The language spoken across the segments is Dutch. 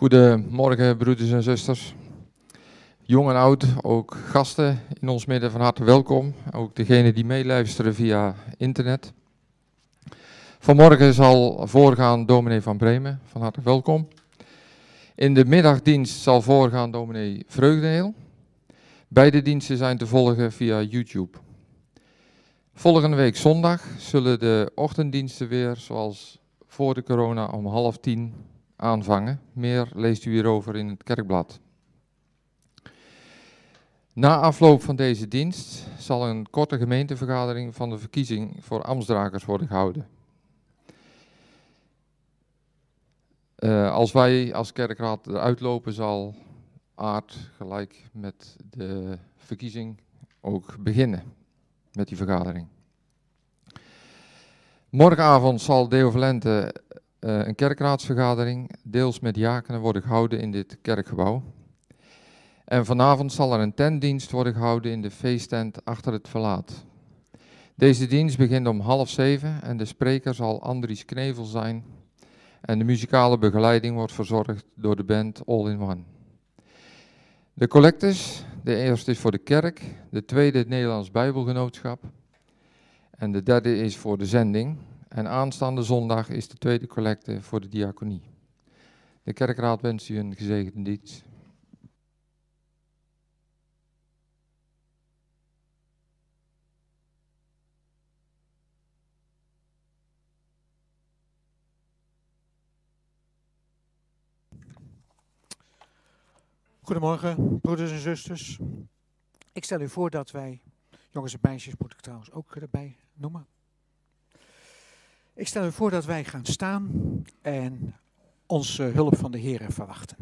Goedemorgen, broeders en zusters. Jong en oud, ook gasten in ons midden, van harte welkom. Ook degenen die meeluisteren via internet. Vanmorgen zal voorgaan dominee van Bremen, van harte welkom. In de middagdienst zal voorgaan dominee Vreugdeheel. Beide diensten zijn te volgen via YouTube. Volgende week zondag zullen de ochtenddiensten weer, zoals voor de corona, om half tien aanvangen. Meer leest u hierover in het kerkblad. Na afloop van deze dienst zal een korte gemeentevergadering van de verkiezing voor ambtsdragers worden gehouden. Uh, als wij als kerkraad eruit lopen, zal Aard gelijk met de verkiezing ook beginnen met die vergadering. Morgenavond zal Deo Valente een kerkraadsvergadering, deels met diakenen, worden gehouden in dit kerkgebouw. En vanavond zal er een tentdienst worden gehouden in de feesttent achter het verlaat. Deze dienst begint om half zeven en de spreker zal Andries Knevel zijn. En de muzikale begeleiding wordt verzorgd door de band All in One. De collectes, de eerste is voor de kerk, de tweede het Nederlands Bijbelgenootschap en de derde is voor de zending. En aanstaande zondag is de tweede collecte voor de diaconie. De kerkraad wenst u een gezegende dienst. Goedemorgen, broeders en zusters. Ik stel u voor dat wij, jongens en meisjes moet ik trouwens ook erbij noemen. Ik stel u voor dat wij gaan staan en onze hulp van de Heer verwachten.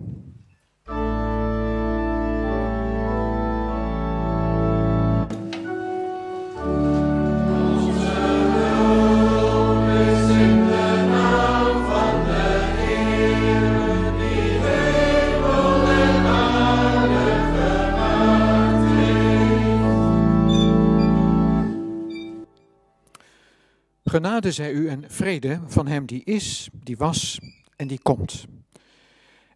Genade zij u en vrede van hem die is, die was en die komt.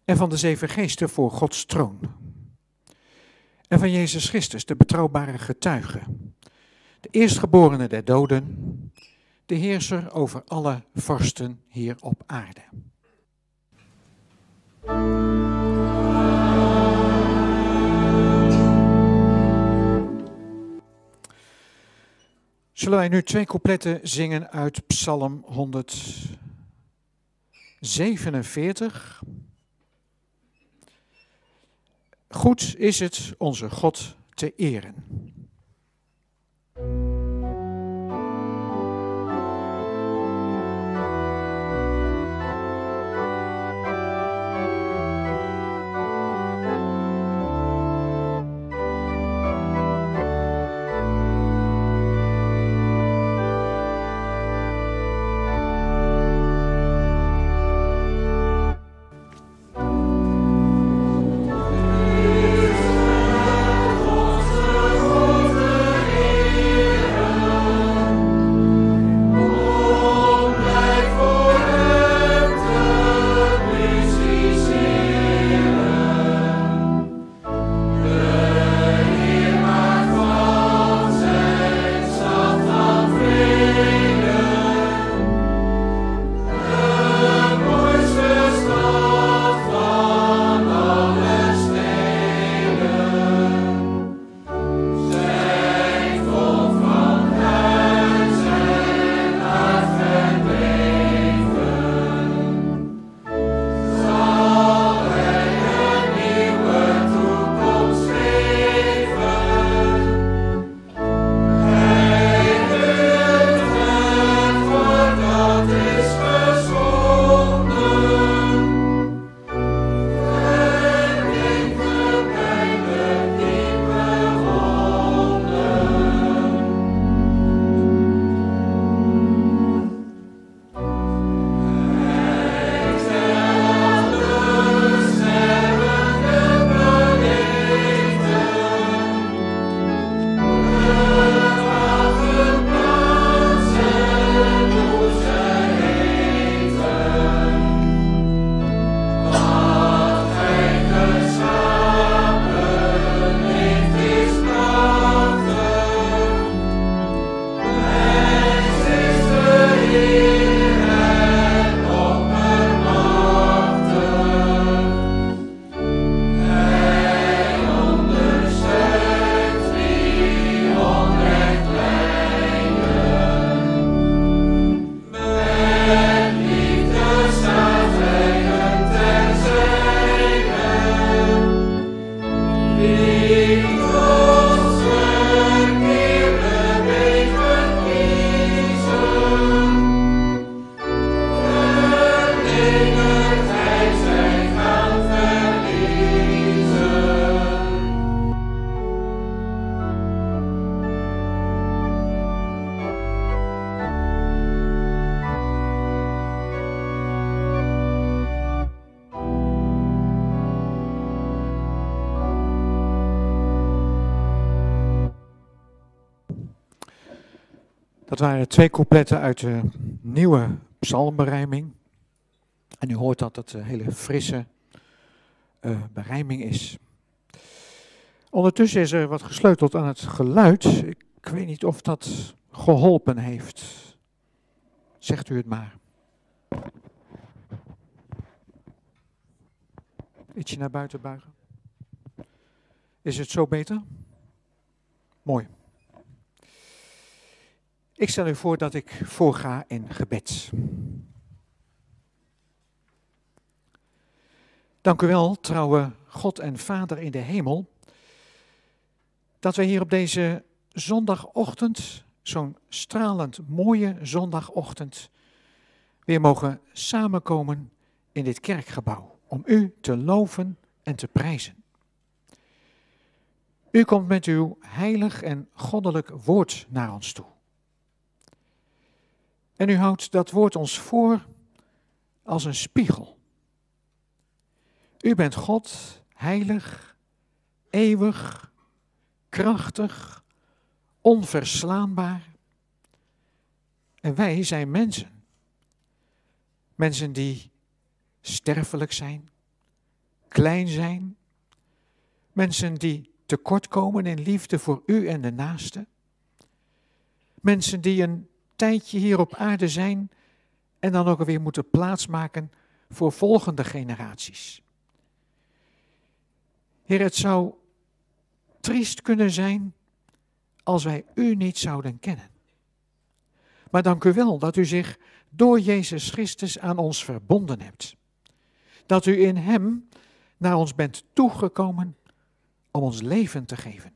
En van de zeven geesten voor Gods troon. En van Jezus Christus, de betrouwbare getuige. De eerstgeborene der doden. De heerser over alle vorsten hier op aarde. Zullen wij nu twee coupletten zingen uit Psalm 147? Goed is het onze God te eren. Twee coupletten uit de nieuwe psalmberijming. En u hoort dat het een hele frisse uh, berijming is. Ondertussen is er wat gesleuteld aan het geluid. Ik weet niet of dat geholpen heeft. Zegt u het maar. Ietsje naar buiten buigen. Is het zo beter? Mooi. Ik stel u voor dat ik voorga in gebed. Dank u wel, trouwe God en Vader in de hemel, dat wij hier op deze zondagochtend, zo'n stralend mooie zondagochtend, weer mogen samenkomen in dit kerkgebouw om u te loven en te prijzen. U komt met uw heilig en goddelijk woord naar ons toe. En u houdt dat woord ons voor als een spiegel. U bent God, heilig, eeuwig, krachtig, onverslaanbaar. En wij zijn mensen. Mensen die sterfelijk zijn, klein zijn. Mensen die tekortkomen in liefde voor u en de naaste. Mensen die een tijdje hier op aarde zijn en dan ook weer moeten plaatsmaken voor volgende generaties. Heer, het zou triest kunnen zijn als wij u niet zouden kennen. Maar dank u wel dat u zich door Jezus Christus aan ons verbonden hebt. Dat u in Hem naar ons bent toegekomen om ons leven te geven.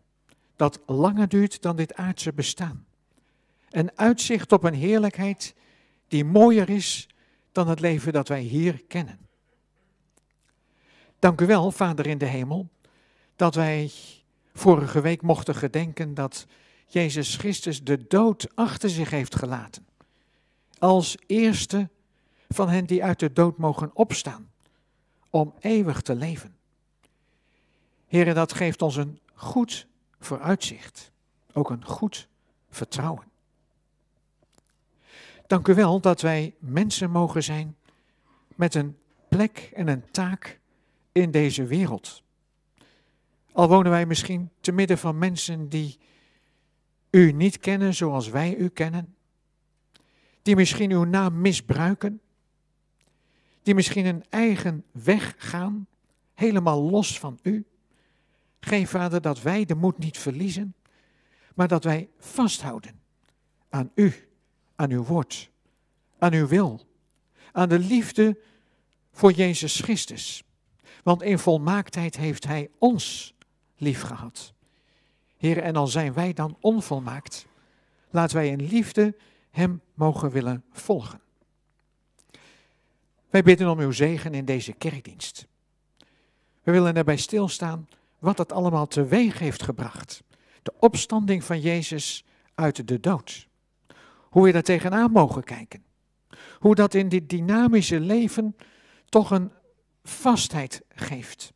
Dat langer duurt dan dit aardse bestaan. Een uitzicht op een heerlijkheid die mooier is dan het leven dat wij hier kennen. Dank u wel, Vader in de hemel, dat wij vorige week mochten gedenken dat Jezus Christus de dood achter zich heeft gelaten. Als eerste van hen die uit de dood mogen opstaan, om eeuwig te leven. Heren, dat geeft ons een goed vooruitzicht, ook een goed vertrouwen. Dank u wel dat wij mensen mogen zijn met een plek en een taak in deze wereld. Al wonen wij misschien te midden van mensen die u niet kennen zoals wij u kennen, die misschien uw naam misbruiken, die misschien een eigen weg gaan, helemaal los van u. Geef, Vader, dat wij de moed niet verliezen, maar dat wij vasthouden aan u, aan uw woord, aan uw wil, aan de liefde voor Jezus Christus. Want in volmaaktheid heeft Hij ons lief gehad. Heer, en al zijn wij dan onvolmaakt, laten wij in liefde Hem mogen willen volgen. Wij bidden om uw zegen in deze kerkdienst. We willen erbij stilstaan wat het allemaal teweeg heeft gebracht. De opstanding van Jezus uit de dood. Hoe we daar tegenaan mogen kijken. Hoe dat in dit dynamische leven toch een vastheid geeft.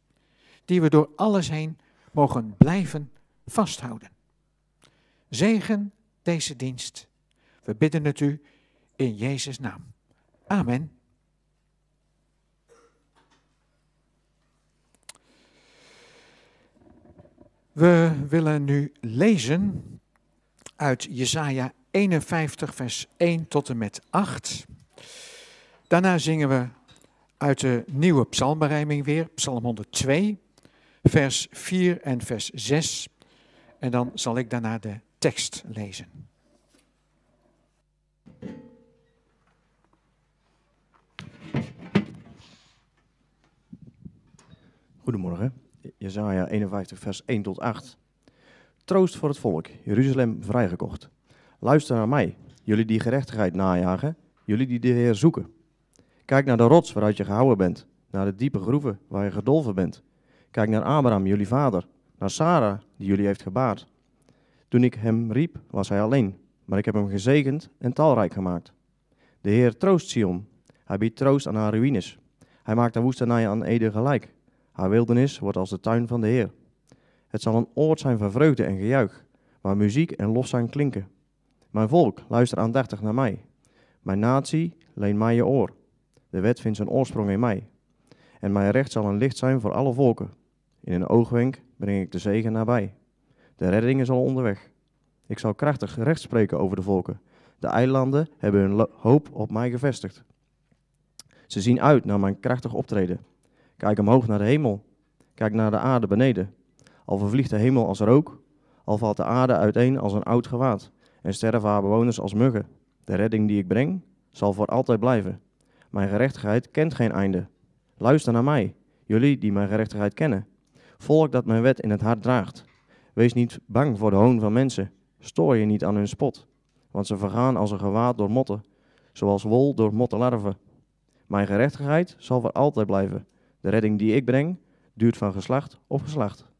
Die we door alles heen mogen blijven vasthouden. Zegen deze dienst. We bidden het u in Jezus' naam. Amen. We willen nu lezen uit Jesaja 51, vers 1 tot en met 8. Daarna zingen we uit de nieuwe psalmberijming weer, psalm 102, vers 4 en vers 6. En dan zal ik daarna de tekst lezen. Goedemorgen. Jezaja 51, vers 1 tot 8. Troost voor het volk, Jeruzalem vrijgekocht. Luister naar mij, jullie die gerechtigheid najagen, jullie die de Heer zoeken. Kijk naar de rots waaruit je gehouden bent, naar de diepe groeven waar je gedolven bent. Kijk naar Abraham, jullie vader, naar Sarah, die jullie heeft gebaard. Toen ik hem riep, was hij alleen, maar ik heb hem gezegend en talrijk gemaakt. De Heer troost Sion, hij biedt troost aan haar ruïnes. Hij maakt de woestenij aan Ede gelijk. Haar wildernis wordt als de tuin van de Heer. Het zal een oord zijn van vreugde en gejuich, waar muziek en lofzang klinken. Mijn volk, luister aandachtig naar mij. Mijn natie, leen mij je oor. De wet vindt zijn oorsprong in mij. En mijn recht zal een licht zijn voor alle volken. In een oogwenk breng ik de zegen nabij. De redding is al onderweg. Ik zal krachtig recht spreken over de volken. De eilanden hebben hun hoop op mij gevestigd. Ze zien uit naar mijn krachtig optreden. Kijk omhoog naar de hemel. Kijk naar de aarde beneden. Al vervliegt de hemel als rook, al valt de aarde uiteen als een oud gewaad, en sterven haar bewoners als muggen. De redding die ik breng, zal voor altijd blijven. Mijn gerechtigheid kent geen einde. Luister naar mij, jullie die mijn gerechtigheid kennen. Volk dat mijn wet in het hart draagt. Wees niet bang voor de hoon van mensen. Stoor je niet aan hun spot, want ze vergaan als een gewaad door motten, zoals wol door mottenlarven. Mijn gerechtigheid zal voor altijd blijven. De redding die ik breng, duurt van geslacht op geslacht.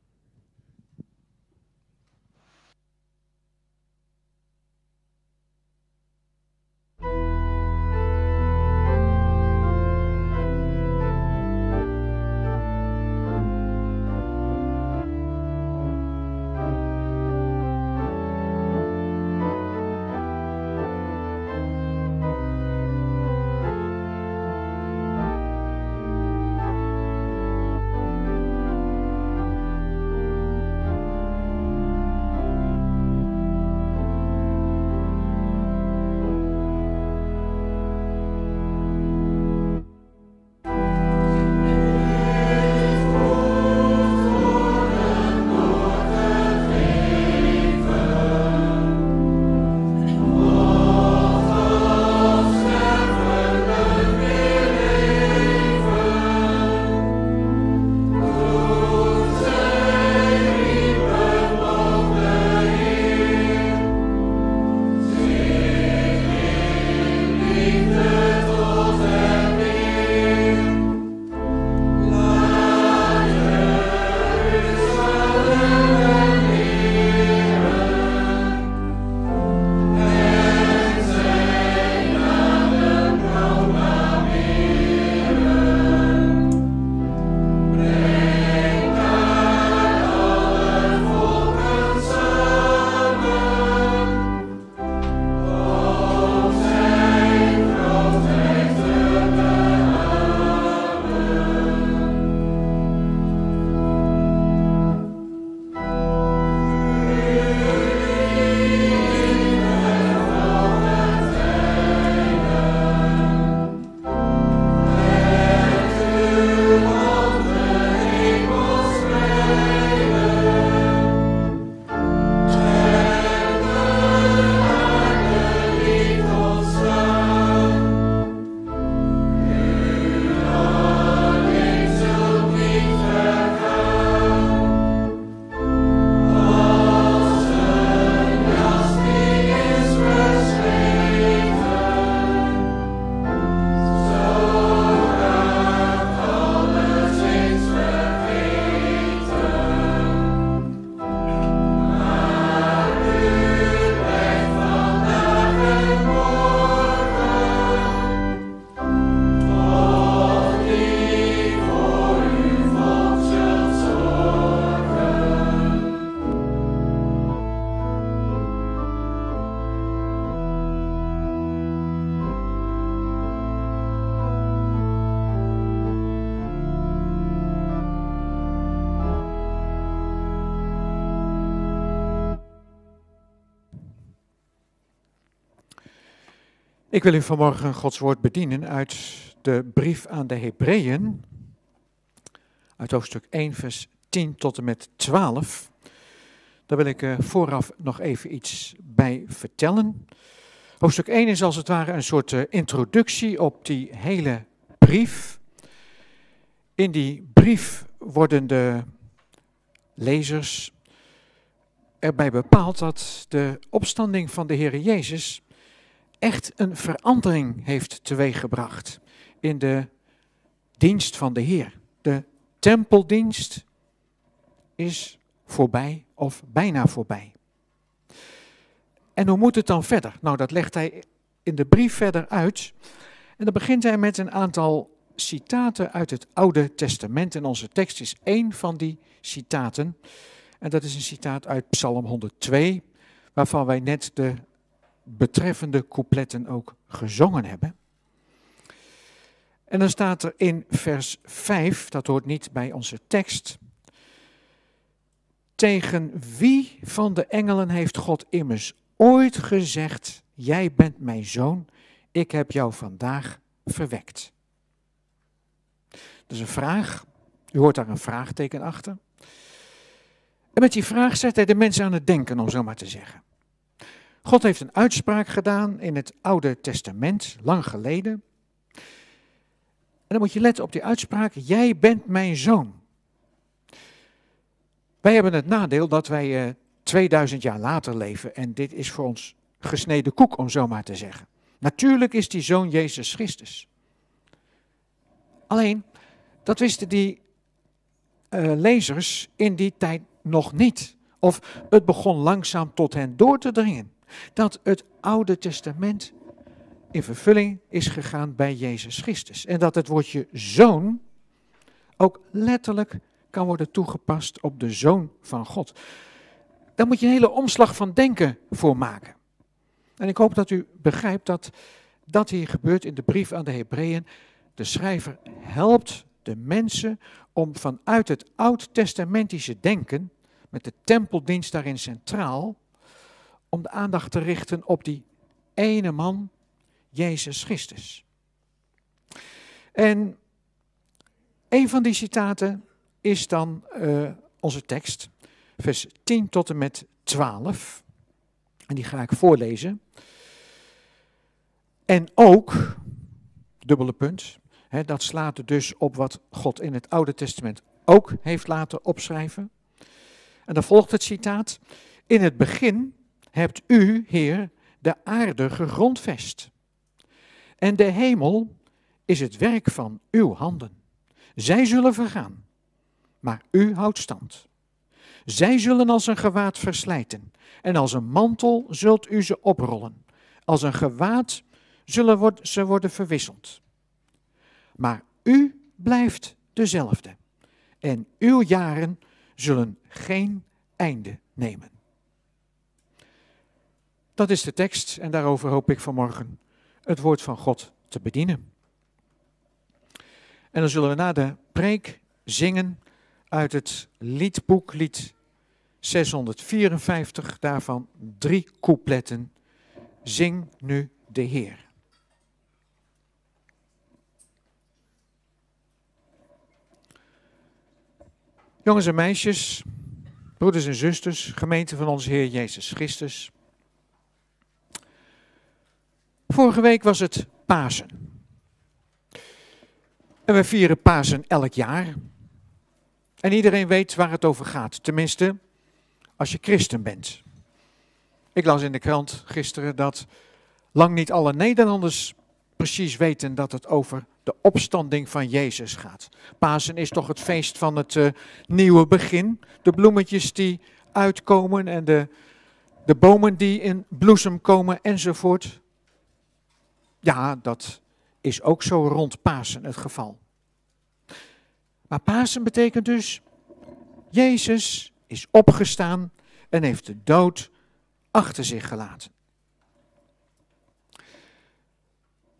Ik wil u vanmorgen Gods woord bedienen uit de brief aan de Hebreeën, uit hoofdstuk 1, vers 10 tot en met 12. Daar wil ik vooraf nog even iets bij vertellen. Hoofdstuk 1 is als het ware een soort eh, introductie op die hele brief. In die brief worden de lezers erbij bepaald dat de opstanding van de Heer Jezus echt een verandering heeft teweeggebracht in de dienst van de Heer. De tempeldienst is voorbij of bijna voorbij. En hoe moet het dan verder? Nou, dat legt hij in de brief verder uit. En dan begint hij met een aantal citaten uit het Oude Testament. En onze tekst is één van die citaten. En dat is een citaat uit Psalm 102, waarvan wij net de betreffende coupletten ook gezongen hebben. En dan staat er in vers 5, dat hoort niet bij onze tekst. Tegen wie van de engelen heeft God immers ooit gezegd: Jij bent mijn zoon, ik heb jou vandaag verwekt? Dat is een vraag. U hoort daar een vraagteken achter. En met die vraag zet hij de mensen aan het denken, om zo maar te zeggen. God heeft een uitspraak gedaan in het Oude Testament, lang geleden. En dan moet je letten op die uitspraak, jij bent mijn zoon. Wij hebben het nadeel dat wij uh, 2000 jaar later leven en dit is voor ons gesneden koek, om zo maar te zeggen. Natuurlijk is die zoon Jezus Christus. Alleen, dat wisten die uh, lezers in die tijd nog niet. Of het begon langzaam tot hen door te dringen. Dat het Oude Testament in vervulling is gegaan bij Jezus Christus. En dat het woordje zoon ook letterlijk kan worden toegepast op de zoon van God. Daar moet je een hele omslag van denken voor maken. En ik hoop dat u begrijpt dat dat hier gebeurt in de brief aan de Hebreeën. De schrijver helpt de mensen om vanuit het oud-testamentische denken, met de tempeldienst daarin centraal, om de aandacht te richten op die ene man, Jezus Christus. En een van die citaten is dan uh, onze tekst, vers 10 tot en met 12. En die ga ik voorlezen. En ook, dubbele punt, hè, dat slaat dus op wat God in het Oude Testament ook heeft laten opschrijven. En dan volgt het citaat. In het begin hebt u, Heer, de aarde gegrondvest. En de hemel is het werk van uw handen. Zij zullen vergaan, maar u houdt stand. Zij zullen als een gewaad verslijten, en als een mantel zult u ze oprollen. Als een gewaad zullen ze worden verwisseld. Maar u blijft dezelfde, en uw jaren zullen geen einde nemen. Dat is de tekst en daarover hoop ik vanmorgen het woord van God te bedienen. En dan zullen we na de preek zingen uit het liedboek, lied 654, daarvan drie coupletten. Zing nu de Heer. Jongens en meisjes, broeders en zusters, gemeente van onze Heer Jezus Christus. Vorige week was het Pasen. En we vieren Pasen elk jaar. En iedereen weet waar het over gaat. Tenminste, als je christen bent. Ik las in de krant gisteren dat lang niet alle Nederlanders precies weten dat het over de opstanding van Jezus gaat. Pasen is toch het feest van het uh, nieuwe begin. De bloemetjes die uitkomen en de, de bomen die in bloesem komen enzovoort. Ja, dat is ook zo rond Pasen het geval. Maar Pasen betekent dus, Jezus is opgestaan en heeft de dood achter zich gelaten.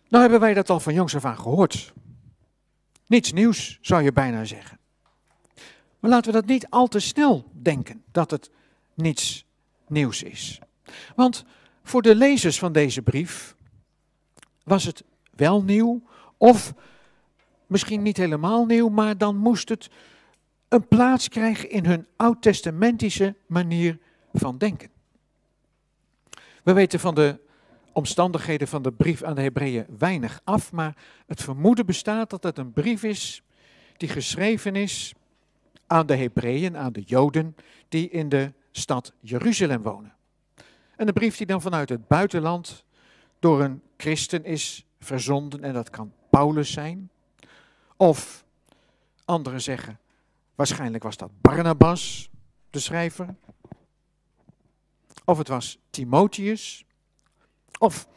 Nou hebben wij dat al van jongs af aan gehoord. Niets nieuws, zou je bijna zeggen. Maar laten we dat niet al te snel denken, dat het niets nieuws is. Want voor de lezers van deze brief was het wel nieuw, of misschien niet helemaal nieuw, maar dan moest het een plaats krijgen in hun oud-testamentische manier van denken. We weten van de omstandigheden van de brief aan de Hebreeën weinig af, maar het vermoeden bestaat dat het een brief is die geschreven is aan de Hebreeën, aan de Joden, die in de stad Jeruzalem wonen. En een brief die dan vanuit het buitenland door een christen is verzonden, en dat kan Paulus zijn. Of anderen zeggen, waarschijnlijk was dat Barnabas, de schrijver. Of het was Timotheus. Of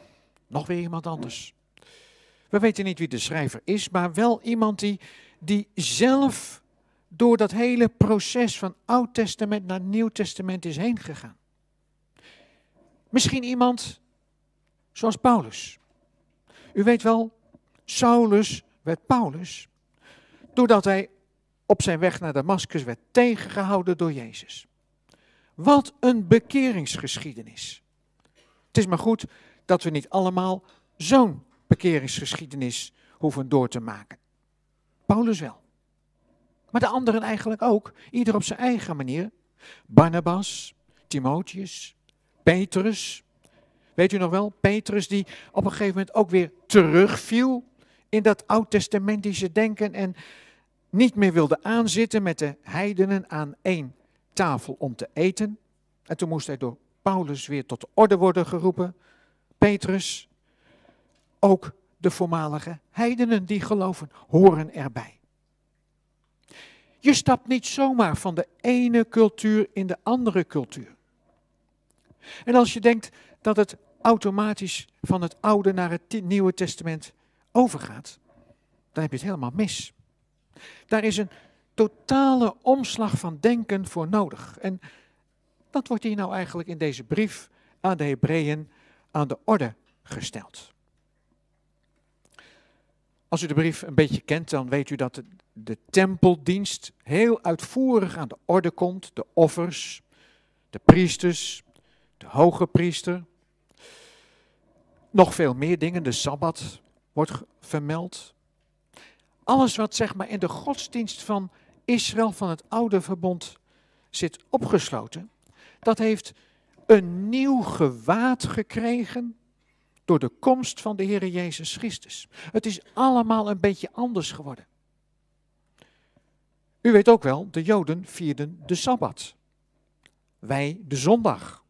nog weer iemand anders. We weten niet wie de schrijver is, maar wel iemand die, die zelf door dat hele proces van Oud Testament naar Nieuw Testament is heen gegaan. Misschien iemand Zoals Paulus. U weet wel, Saulus werd Paulus doordat hij op zijn weg naar Damascus werd tegengehouden door Jezus. Wat een bekeringsgeschiedenis. Het is maar goed dat we niet allemaal zo'n bekeringsgeschiedenis hoeven door te maken. Paulus wel. Maar de anderen eigenlijk ook, ieder op zijn eigen manier. Barnabas, Timotheus, Petrus. Weet u nog wel, Petrus die op een gegeven moment ook weer terugviel in dat oud-testamentische denken en niet meer wilde aanzitten met de heidenen aan één tafel om te eten. En toen moest hij door Paulus weer tot orde worden geroepen. Petrus, ook de voormalige heidenen die geloven, horen erbij. Je stapt niet zomaar van de ene cultuur in de andere cultuur. En als je denkt dat het automatisch van het Oude naar het Nieuwe Testament overgaat, dan heb je het helemaal mis. Daar is een totale omslag van denken voor nodig. En dat wordt hier nou eigenlijk in deze brief aan de Hebreeën aan de orde gesteld. Als u de brief een beetje kent, dan weet u dat de, tempeldienst heel uitvoerig aan de orde komt. De offers, de priesters, de hoge priester. Nog veel meer dingen, de Sabbat wordt vermeld. Alles wat zeg maar in de godsdienst van Israël van het oude verbond zit opgesloten, dat heeft een nieuw gewaad gekregen door de komst van de Heer Jezus Christus. Het is allemaal een beetje anders geworden. U weet ook wel, de Joden vierden de Sabbat. Wij de zondag.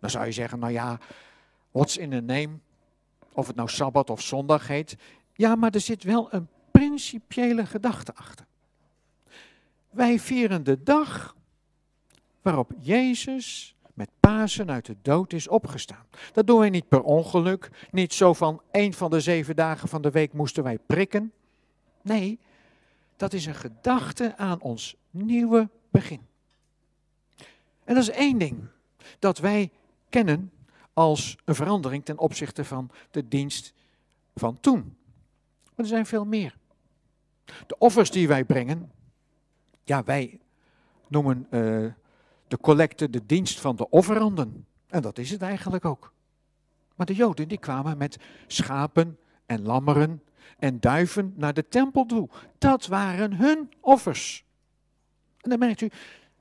Dan zou je zeggen, nou ja, what's in a name? Of het nou Sabbat of zondag heet. Ja, maar er zit wel een principiële gedachte achter. Wij vieren de dag waarop Jezus met Pasen uit de dood is opgestaan. Dat doen wij niet per ongeluk, niet zo van een van de zeven dagen van de week moesten wij prikken. Nee, dat is een gedachte aan ons nieuwe begin. En dat is één ding dat wij kennen als een verandering ten opzichte van de dienst van toen. Maar er zijn veel meer. De offers die wij brengen, ja, wij noemen uh, de collecte de dienst van de offeranden. En dat is het eigenlijk ook. Maar de Joden die kwamen met schapen en lammeren en duiven naar de tempel toe. Dat waren hun offers. En dan merkt u,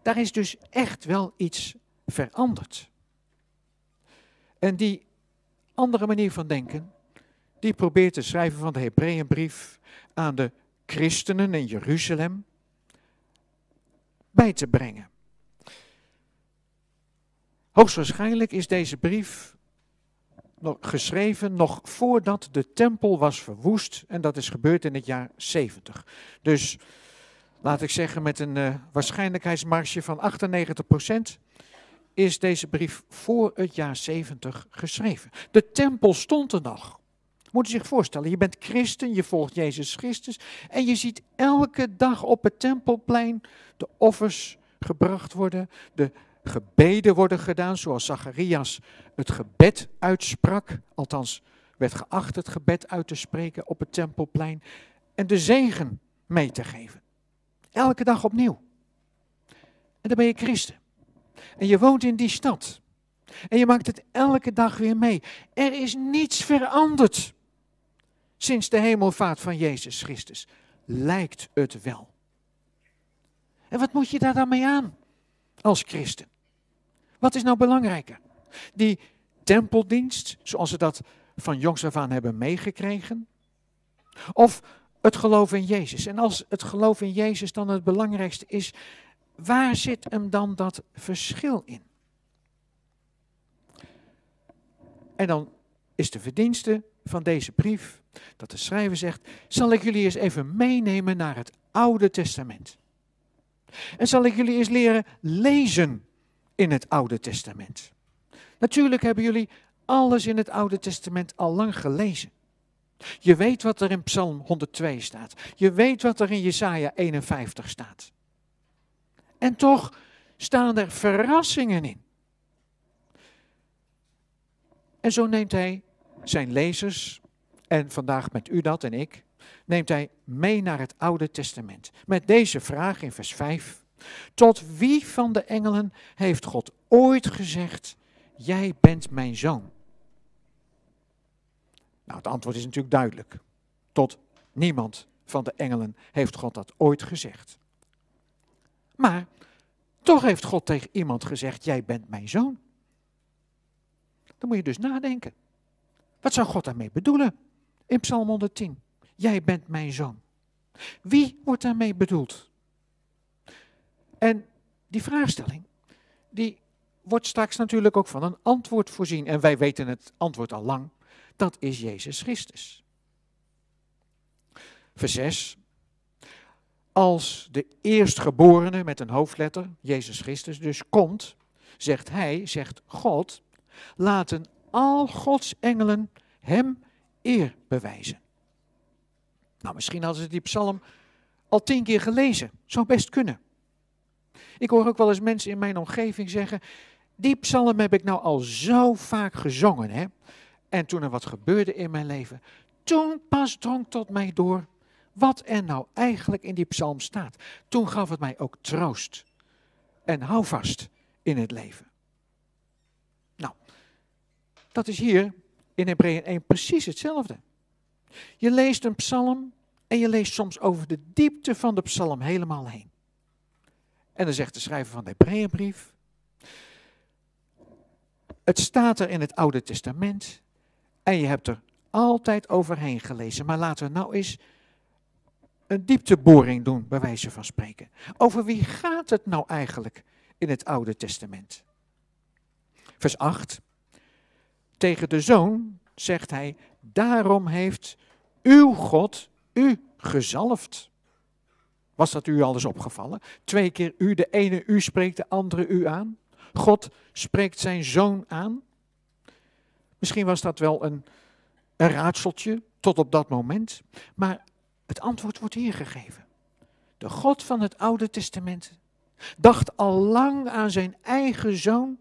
daar is dus echt wel iets veranderd. En die andere manier van denken, die probeert de schrijver van de Hebreeënbrief aan de christenen in Jeruzalem bij te brengen. Hoogstwaarschijnlijk is deze brief nog geschreven nog voordat de tempel was verwoest en dat is gebeurd in het jaar 70. Dus laat ik zeggen met een uh, waarschijnlijkheidsmarge van 98% is deze brief voor het jaar 70 geschreven. De tempel stond er nog. Moet je zich voorstellen, je bent christen, je volgt Jezus Christus en je ziet elke dag op het tempelplein de offers gebracht worden, de gebeden worden gedaan, zoals Zacharias het gebed uitsprak, althans werd geacht het gebed uit te spreken op het tempelplein, en de zegen mee te geven. Elke dag opnieuw. En dan ben je christen. En je woont in die stad. En je maakt het elke dag weer mee. Er is niets veranderd sinds de hemelvaart van Jezus Christus. Lijkt het wel. En wat moet je daar dan mee aan als christen? Wat is nou belangrijker? Die tempeldienst, zoals we dat van jongs af aan hebben meegekregen? Of het geloof in Jezus? En als het geloof in Jezus dan het belangrijkste is, waar zit hem dan dat verschil in? En dan is de verdienste van deze brief dat de schrijver zegt: Zal ik jullie eens even meenemen naar het Oude Testament? En zal ik jullie eens leren lezen in het Oude Testament? Natuurlijk hebben jullie alles in het Oude Testament al lang gelezen. Je weet wat er in Psalm 102 staat. Je weet wat er in Jesaja 51 staat. En toch staan er verrassingen in. En zo neemt hij zijn lezers, en vandaag met u dat en ik, neemt hij mee naar het Oude Testament. Met deze vraag in vers 5. Tot wie van de engelen heeft God ooit gezegd, jij bent mijn zoon? Nou, het antwoord is natuurlijk duidelijk. Tot niemand van de engelen heeft God dat ooit gezegd. Maar toch heeft God tegen iemand gezegd, jij bent mijn zoon. Dan moet je dus nadenken. Wat zou God daarmee bedoelen? In Psalm 110. Jij bent mijn zoon. Wie wordt daarmee bedoeld? En die vraagstelling, die wordt straks natuurlijk ook van een antwoord voorzien. En wij weten het antwoord al lang. Dat is Jezus Christus. Vers 6. Als de eerstgeborene met een hoofdletter, Jezus Christus, dus komt, zegt hij, zegt God, laten al Gods engelen hem eer bewijzen. Nou, misschien hadden ze die psalm al tien keer gelezen. Zou best kunnen. Ik hoor ook wel eens mensen in mijn omgeving zeggen: Die psalm heb ik nou al zo vaak gezongen. Hè? En toen er wat gebeurde in mijn leven, toen pas drong tot mij door wat er nou eigenlijk in die psalm staat. Toen gaf het mij ook troost en houvast in het leven. Nou, dat is hier in Hebreeën 1 precies hetzelfde. Je leest een psalm en je leest soms over de diepte van de psalm helemaal heen. En dan zegt de schrijver van de Hebreeënbrief, het staat er in het Oude Testament en je hebt er altijd overheen gelezen. Maar laten we nou eens een diepteboring doen, bij wijze van spreken. Over wie gaat het nou eigenlijk in het Oude Testament? Vers 8. Tegen de zoon zegt hij, daarom heeft uw God u gezalfd. Was dat u al eens opgevallen? Twee keer u, de ene u spreekt de andere u aan. God spreekt zijn zoon aan. Misschien was dat wel een, een raadseltje tot op dat moment. Maar het antwoord wordt hier gegeven. De God van het Oude Testament dacht al lang aan zijn eigen zoon.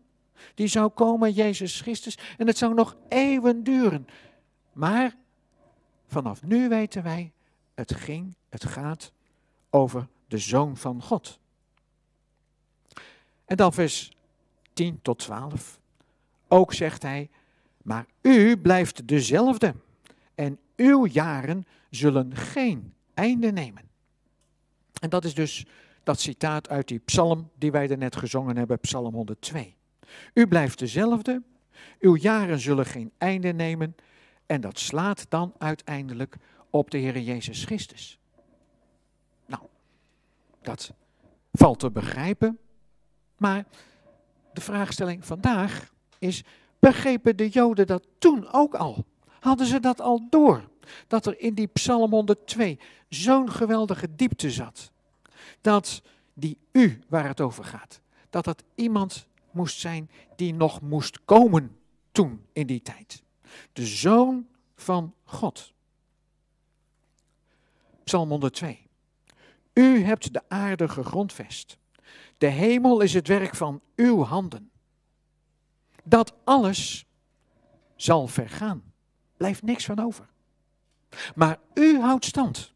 Die zou komen, Jezus Christus. En het zou nog eeuwen duren. Maar vanaf nu weten wij, het ging, het gaat over de zoon van God. En dan vers 10 tot 12. Ook zegt hij, maar u blijft dezelfde en uw jaren zullen geen einde nemen. En dat is dus dat citaat uit die psalm die wij er net gezongen hebben, psalm 102. U blijft dezelfde, uw jaren zullen geen einde nemen en dat slaat dan uiteindelijk op de Heer Jezus Christus. Nou, dat valt te begrijpen, maar de vraagstelling vandaag is, begrepen de Joden dat toen ook al? Hadden ze dat al door? Dat er in die Psalm 102 zo'n geweldige diepte zat. Dat die u, waar het over gaat, dat dat iemand moest zijn die nog moest komen toen in die tijd. De zoon van God. Psalm 102. U hebt de aarde gegrondvest. De hemel is het werk van uw handen. Dat alles zal vergaan. Blijft niks van over. Maar u houdt stand.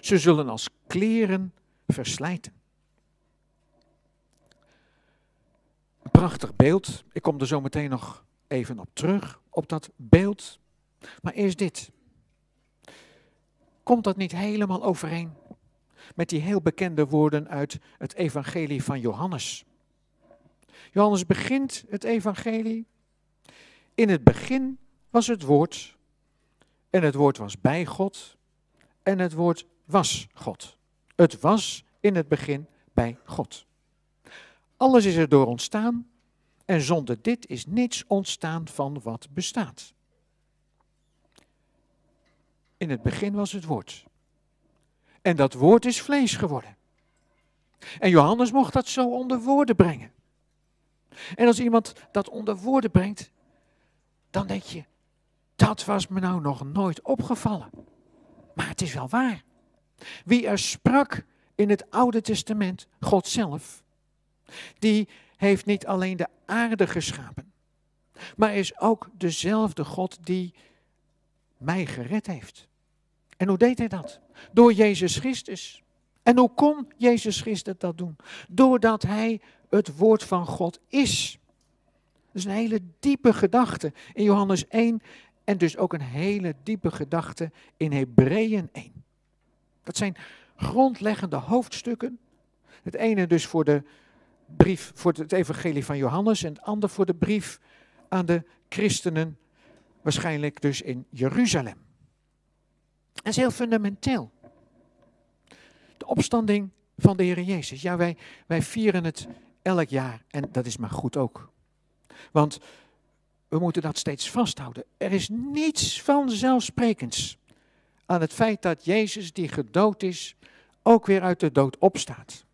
Ze zullen als kleren verslijten. Een prachtig beeld. Ik kom er zo meteen nog even op terug, op dat beeld. Maar eerst dit. Komt dat niet helemaal overeen met die heel bekende woorden uit het evangelie van Johannes? Johannes begint het evangelie. In het begin was het woord. En het woord was bij God. En het woord was God. Het was in het begin bij God. Alles is er door ontstaan. En zonder dit is niets ontstaan van wat bestaat. In het begin was het woord. En dat woord is vlees geworden. En Johannes mocht dat zo onder woorden brengen. En als iemand dat onder woorden brengt, dan denk je, dat was me nou nog nooit opgevallen. Maar het is wel waar. Wie er sprak in het Oude Testament, God zelf, die heeft niet alleen de aarde geschapen. Maar is ook dezelfde God die mij gered heeft. En hoe deed hij dat? Door Jezus Christus. En hoe kon Jezus Christus dat doen? Doordat hij het woord van God is. Dat is een hele diepe gedachte in Johannes 1 en dus ook een hele diepe gedachte in Hebreeën 1. Dat zijn grondleggende hoofdstukken. Het ene dus voor de brief, voor het evangelie van Johannes en het andere voor de brief aan de christenen, waarschijnlijk dus in Jeruzalem. Dat is heel fundamenteel. De opstanding van de Heer Jezus. Ja, wij, wij vieren het elk jaar en dat is maar goed ook. Want we moeten dat steeds vasthouden. Er is niets vanzelfsprekends aan het feit dat Jezus, die gedood is, ook weer uit de dood opstaat.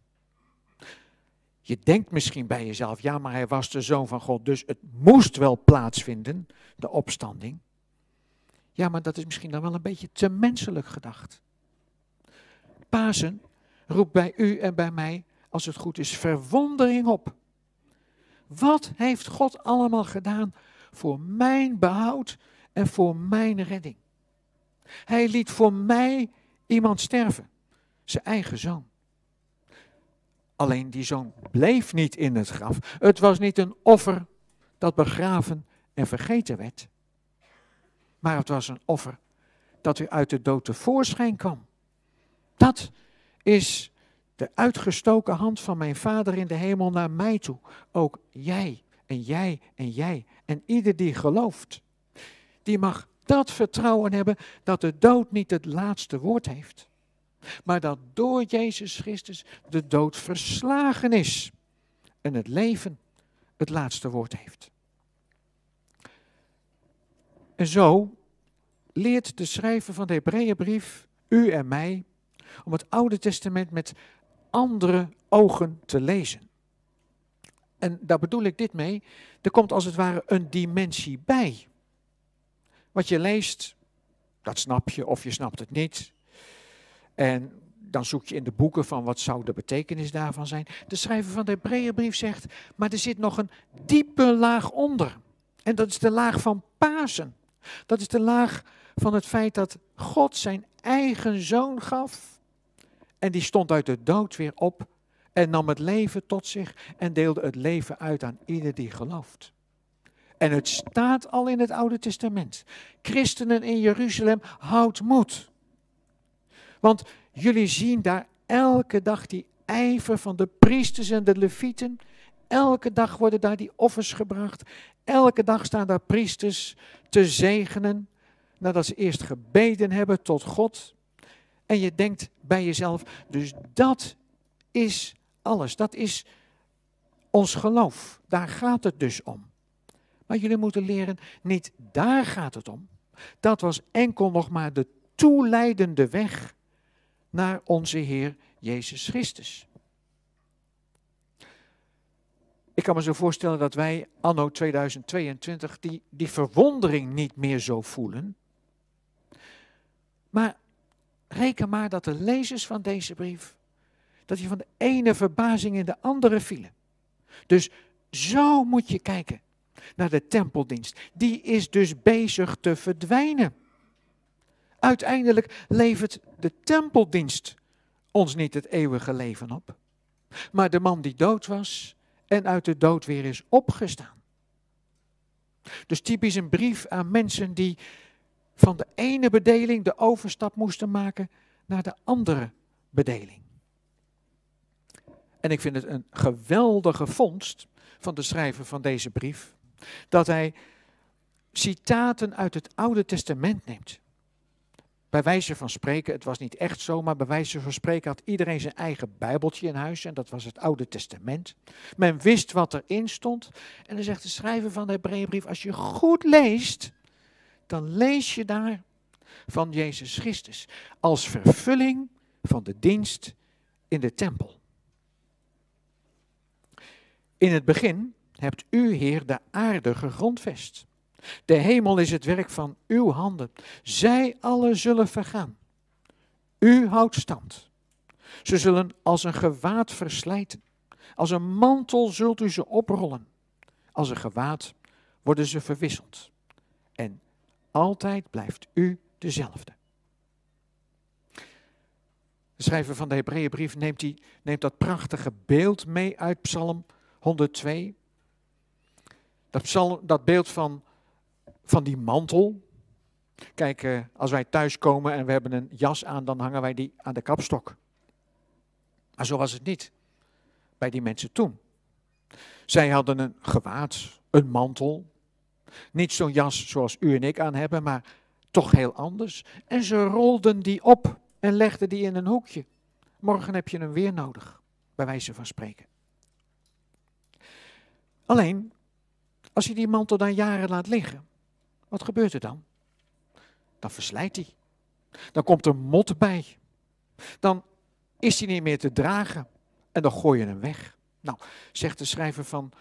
Je denkt misschien bij jezelf, ja, maar hij was de zoon van God, dus het moest wel plaatsvinden, de opstanding. Ja, maar dat is misschien dan wel een beetje te menselijk gedacht. Pasen roept bij u en bij mij, als het goed is, verwondering op. Wat heeft God allemaal gedaan voor mijn behoud en voor mijn redding? Hij liet voor mij iemand sterven, zijn eigen zoon. Alleen die zoon bleef niet in het graf. Het was niet een offer dat begraven en vergeten werd. Maar het was een offer dat weer uit de dood tevoorschijn kwam. Dat is de uitgestoken hand van mijn Vader in de hemel naar mij toe. Ook jij en jij en jij en ieder die gelooft. Die mag dat vertrouwen hebben dat de dood niet het laatste woord heeft. Maar dat door Jezus Christus de dood verslagen is. En het leven het laatste woord heeft. En zo leert de schrijver van de Hebreeënbrief u en mij om het Oude Testament met andere ogen te lezen. En daar bedoel ik dit mee. Er komt als het ware een dimensie bij. Wat je leest, dat snap je of je snapt het niet. En dan zoek je in de boeken van wat zou de betekenis daarvan zijn. De schrijver van de Hebreeënbrief zegt, maar er zit nog een diepe laag onder. En dat is de laag van Pasen. Dat is de laag van het feit dat God zijn eigen zoon gaf. En die stond uit de dood weer op en nam het leven tot zich en deelde het leven uit aan ieder die gelooft. En het staat al in het Oude Testament. Christenen in Jeruzalem, houd moed. Want jullie zien daar elke dag die ijver van de priesters en de levieten. Elke dag worden daar die offers gebracht. Elke dag staan daar priesters te zegenen. Nadat ze eerst gebeden hebben tot God. En je denkt bij jezelf, dus dat is alles. Dat is ons geloof. Daar gaat het dus om. Maar jullie moeten leren, niet daar gaat het om. Dat was enkel nog maar de toeleidende weg naar onze Heer Jezus Christus. Ik kan me zo voorstellen dat wij anno 2022 die, die verwondering niet meer zo voelen. Maar reken maar dat de lezers van deze brief, dat die van de ene verbazing in de andere vielen. Dus zo moet je kijken naar de tempeldienst. Die is dus bezig te verdwijnen. Uiteindelijk levert de tempeldienst ons niet het eeuwige leven op, maar de man die dood was en uit de dood weer is opgestaan. Dus typisch een brief aan mensen die van de ene bedeling de overstap moesten maken naar de andere bedeling. En ik vind het een geweldige vondst van de schrijver van deze brief, dat hij citaten uit het Oude Testament neemt. Bij wijze van spreken, het was niet echt zo, maar bij wijze van spreken had iedereen zijn eigen Bijbeltje in huis en dat was het Oude Testament. Men wist wat erin stond en dan zegt de schrijver van de Hebreeënbrief, als je goed leest, dan lees je daar van Jezus Christus als vervulling van de dienst in de tempel. In het begin hebt u, Heer, de aarde gegrondvest. De hemel is het werk van uw handen. Zij alle zullen vergaan. U houdt stand. Ze zullen als een gewaad verslijten. Als een mantel zult u ze oprollen. Als een gewaad worden ze verwisseld. En altijd blijft u dezelfde. De schrijver van de Hebreeënbrief neemt, neemt dat prachtige beeld mee uit Psalm 102. Dat, psalm, dat beeld van, van die mantel. Kijk, eh, als wij thuiskomen en we hebben een jas aan, dan hangen wij die aan de kapstok. Maar zo was het niet bij die mensen toen. Zij hadden een gewaad, een mantel. Niet zo'n jas zoals u en ik aan hebben, maar toch heel anders. En ze rolden die op en legden die in een hoekje. Morgen heb je hem weer nodig, bij wijze van spreken. Alleen, als je die mantel dan jaren laat liggen, wat gebeurt er dan? Dan verslijt hij. Dan komt er mot bij. Dan is hij niet meer te dragen en dan gooi je hem weg. Nou, zegt de schrijver van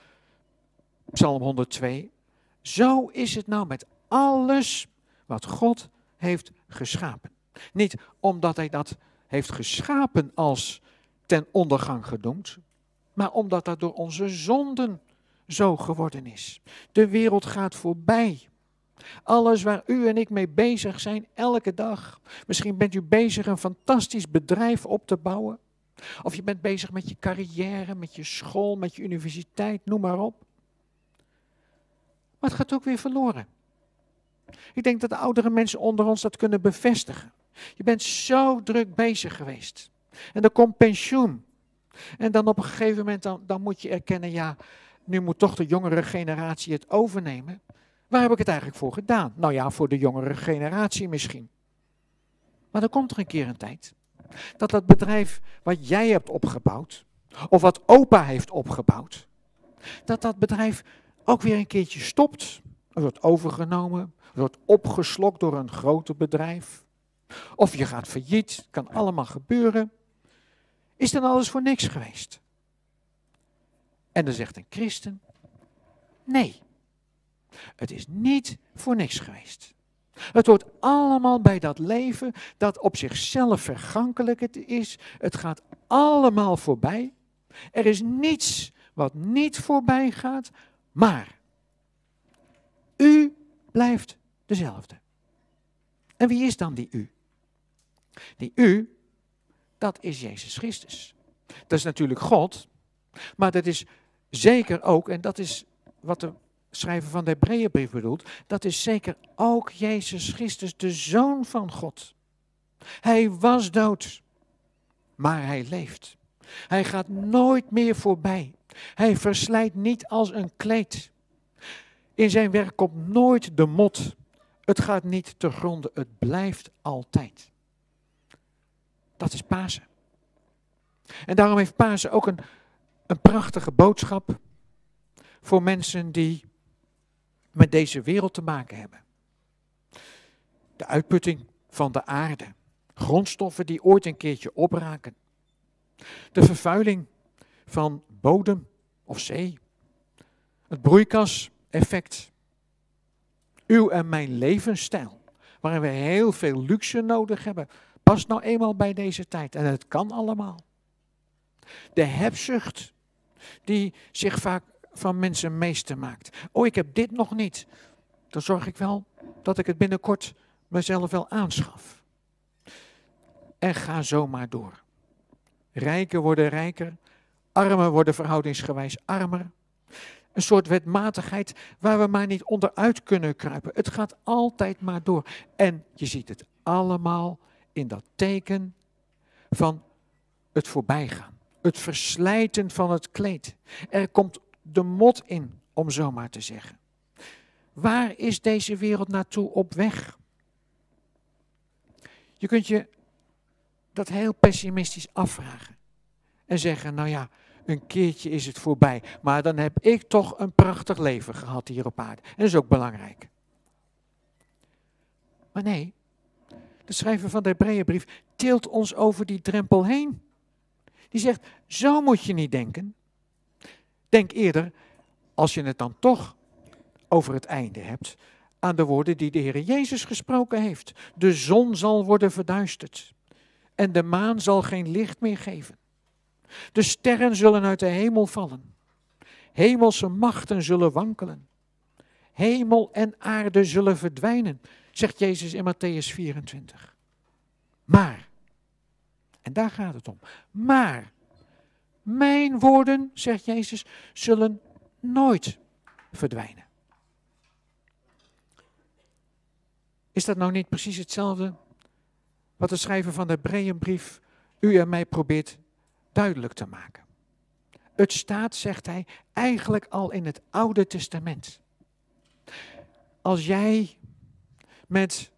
Psalm 102, zo is het nou met alles wat God heeft geschapen. Niet omdat hij dat heeft geschapen als ten ondergang gedoemd, maar omdat dat door onze zonden zo geworden is. De wereld gaat voorbij. Alles waar u en ik mee bezig zijn, elke dag. Misschien bent u bezig een fantastisch bedrijf op te bouwen. Of je bent bezig met je carrière, met je school, met je universiteit, noem maar op. Maar het gaat ook weer verloren. Ik denk dat de oudere mensen onder ons dat kunnen bevestigen. Je bent zo druk bezig geweest. En dan komt pensioen. En dan op een gegeven moment dan, dan moet je erkennen, ja, nu moet toch de jongere generatie het overnemen. Waar heb ik het eigenlijk voor gedaan? Nou ja, voor de jongere generatie misschien. Maar dan komt er een keer een tijd dat dat bedrijf wat jij hebt opgebouwd, of wat opa heeft opgebouwd, dat dat bedrijf ook weer een keertje stopt. Wordt overgenomen, wordt opgeslokt door een groter bedrijf. Of je gaat failliet, kan allemaal gebeuren. Is dan alles voor niks geweest? En dan zegt een christen, nee, het is niet voor niks geweest. Het hoort allemaal bij dat leven dat op zichzelf vergankelijk is. Het gaat allemaal voorbij. Er is niets wat niet voorbij gaat, maar u blijft dezelfde. En wie is dan die u? Die u, dat is Jezus Christus. Dat is natuurlijk God, maar dat is zeker ook, en dat is wat de schrijver van de Hebreeënbrief bedoelt, dat is zeker ook Jezus Christus, de Zoon van God. Hij was dood, maar hij leeft. Hij gaat nooit meer voorbij. Hij verslijt niet als een kleed. In zijn werk komt nooit de mot. Het gaat niet te gronden, het blijft altijd. Dat is Pasen. En daarom heeft Pasen ook een, een prachtige boodschap voor mensen die met deze wereld te maken hebben. De uitputting van de aarde, grondstoffen die ooit een keertje opraken. De vervuiling van bodem of zee. Het broeikaseffect. Uw en mijn levensstijl, waarin we heel veel luxe nodig hebben, past nou eenmaal bij deze tijd. En het kan allemaal. De hebzucht, die zich vaak van mensen meester maakt. Oh, ik heb dit nog niet. Dan zorg ik wel dat ik het binnenkort mezelf wel aanschaf. En ga zomaar door. Rijken worden rijker, armen worden verhoudingsgewijs armer. Een soort wetmatigheid waar we maar niet onderuit kunnen kruipen. Het gaat altijd maar door. En je ziet het allemaal in dat teken van het voorbijgaan. Het verslijten van het kleed. Er komt de mot in, om zo maar te zeggen. Waar is deze wereld naartoe op weg? Je kunt je dat heel pessimistisch afvragen. En zeggen, nou ja, een keertje is het voorbij. Maar dan heb ik toch een prachtig leven gehad hier op aarde. En dat is ook belangrijk. Maar nee, de schrijver van de Hebreeënbrief tilt ons over die drempel heen. Die zegt, zo moet je niet denken. Denk eerder, als je het dan toch over het einde hebt, aan de woorden die de Heer Jezus gesproken heeft. De zon zal worden verduisterd en de maan zal geen licht meer geven. De sterren zullen uit de hemel vallen. Hemelse machten zullen wankelen. hemel en aarde zullen verdwijnen, zegt Jezus in Matthäus 24. Maar, en daar gaat het om, maar mijn woorden, zegt Jezus, zullen nooit verdwijnen. Is dat nou niet precies hetzelfde wat de schrijver van de Hebreeënbrief u en mij probeert duidelijk te maken? Het staat, zegt hij, eigenlijk al in het Oude Testament. Als jij met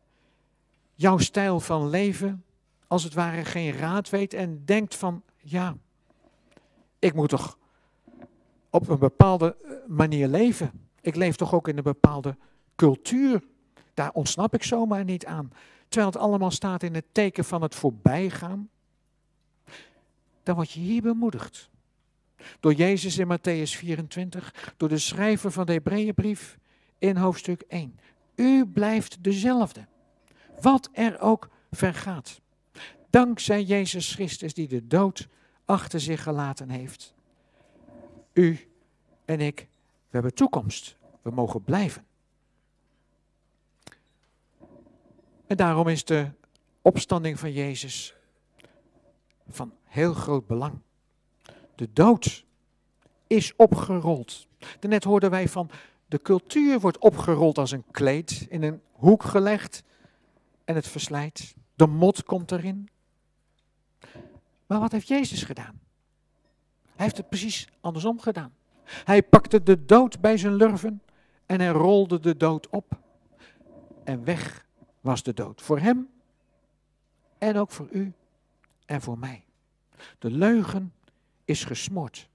jouw stijl van leven, als het ware, geen raad weet en denkt van, ja, ik moet toch op een bepaalde eh, manier leven. Ik leef toch ook in een bepaalde cultuur. Daar ontsnap ik zomaar niet aan. Terwijl het allemaal staat in het teken van het voorbijgaan. Dan word je hier bemoedigd. Door Jezus in Matthäus 24, door de schrijver van de Hebreeënbrief in hoofdstuk 1. U blijft dezelfde, wat er ook vergaat. Dankzij Jezus Christus die de dood achter zich gelaten heeft. U en ik, we hebben toekomst. We mogen blijven. En daarom is de opstanding van Jezus van heel groot belang. De dood is opgerold. Daarnet hoorden wij van de cultuur wordt opgerold als een kleed, in een hoek gelegd en het verslijt. De mot komt erin. Maar wat heeft Jezus gedaan? Hij heeft het precies andersom gedaan. Hij pakte de dood bij zijn lurven en hij rolde de dood op. En weg was de dood. Voor hem en ook voor u en voor mij. De leugen is gesmoord.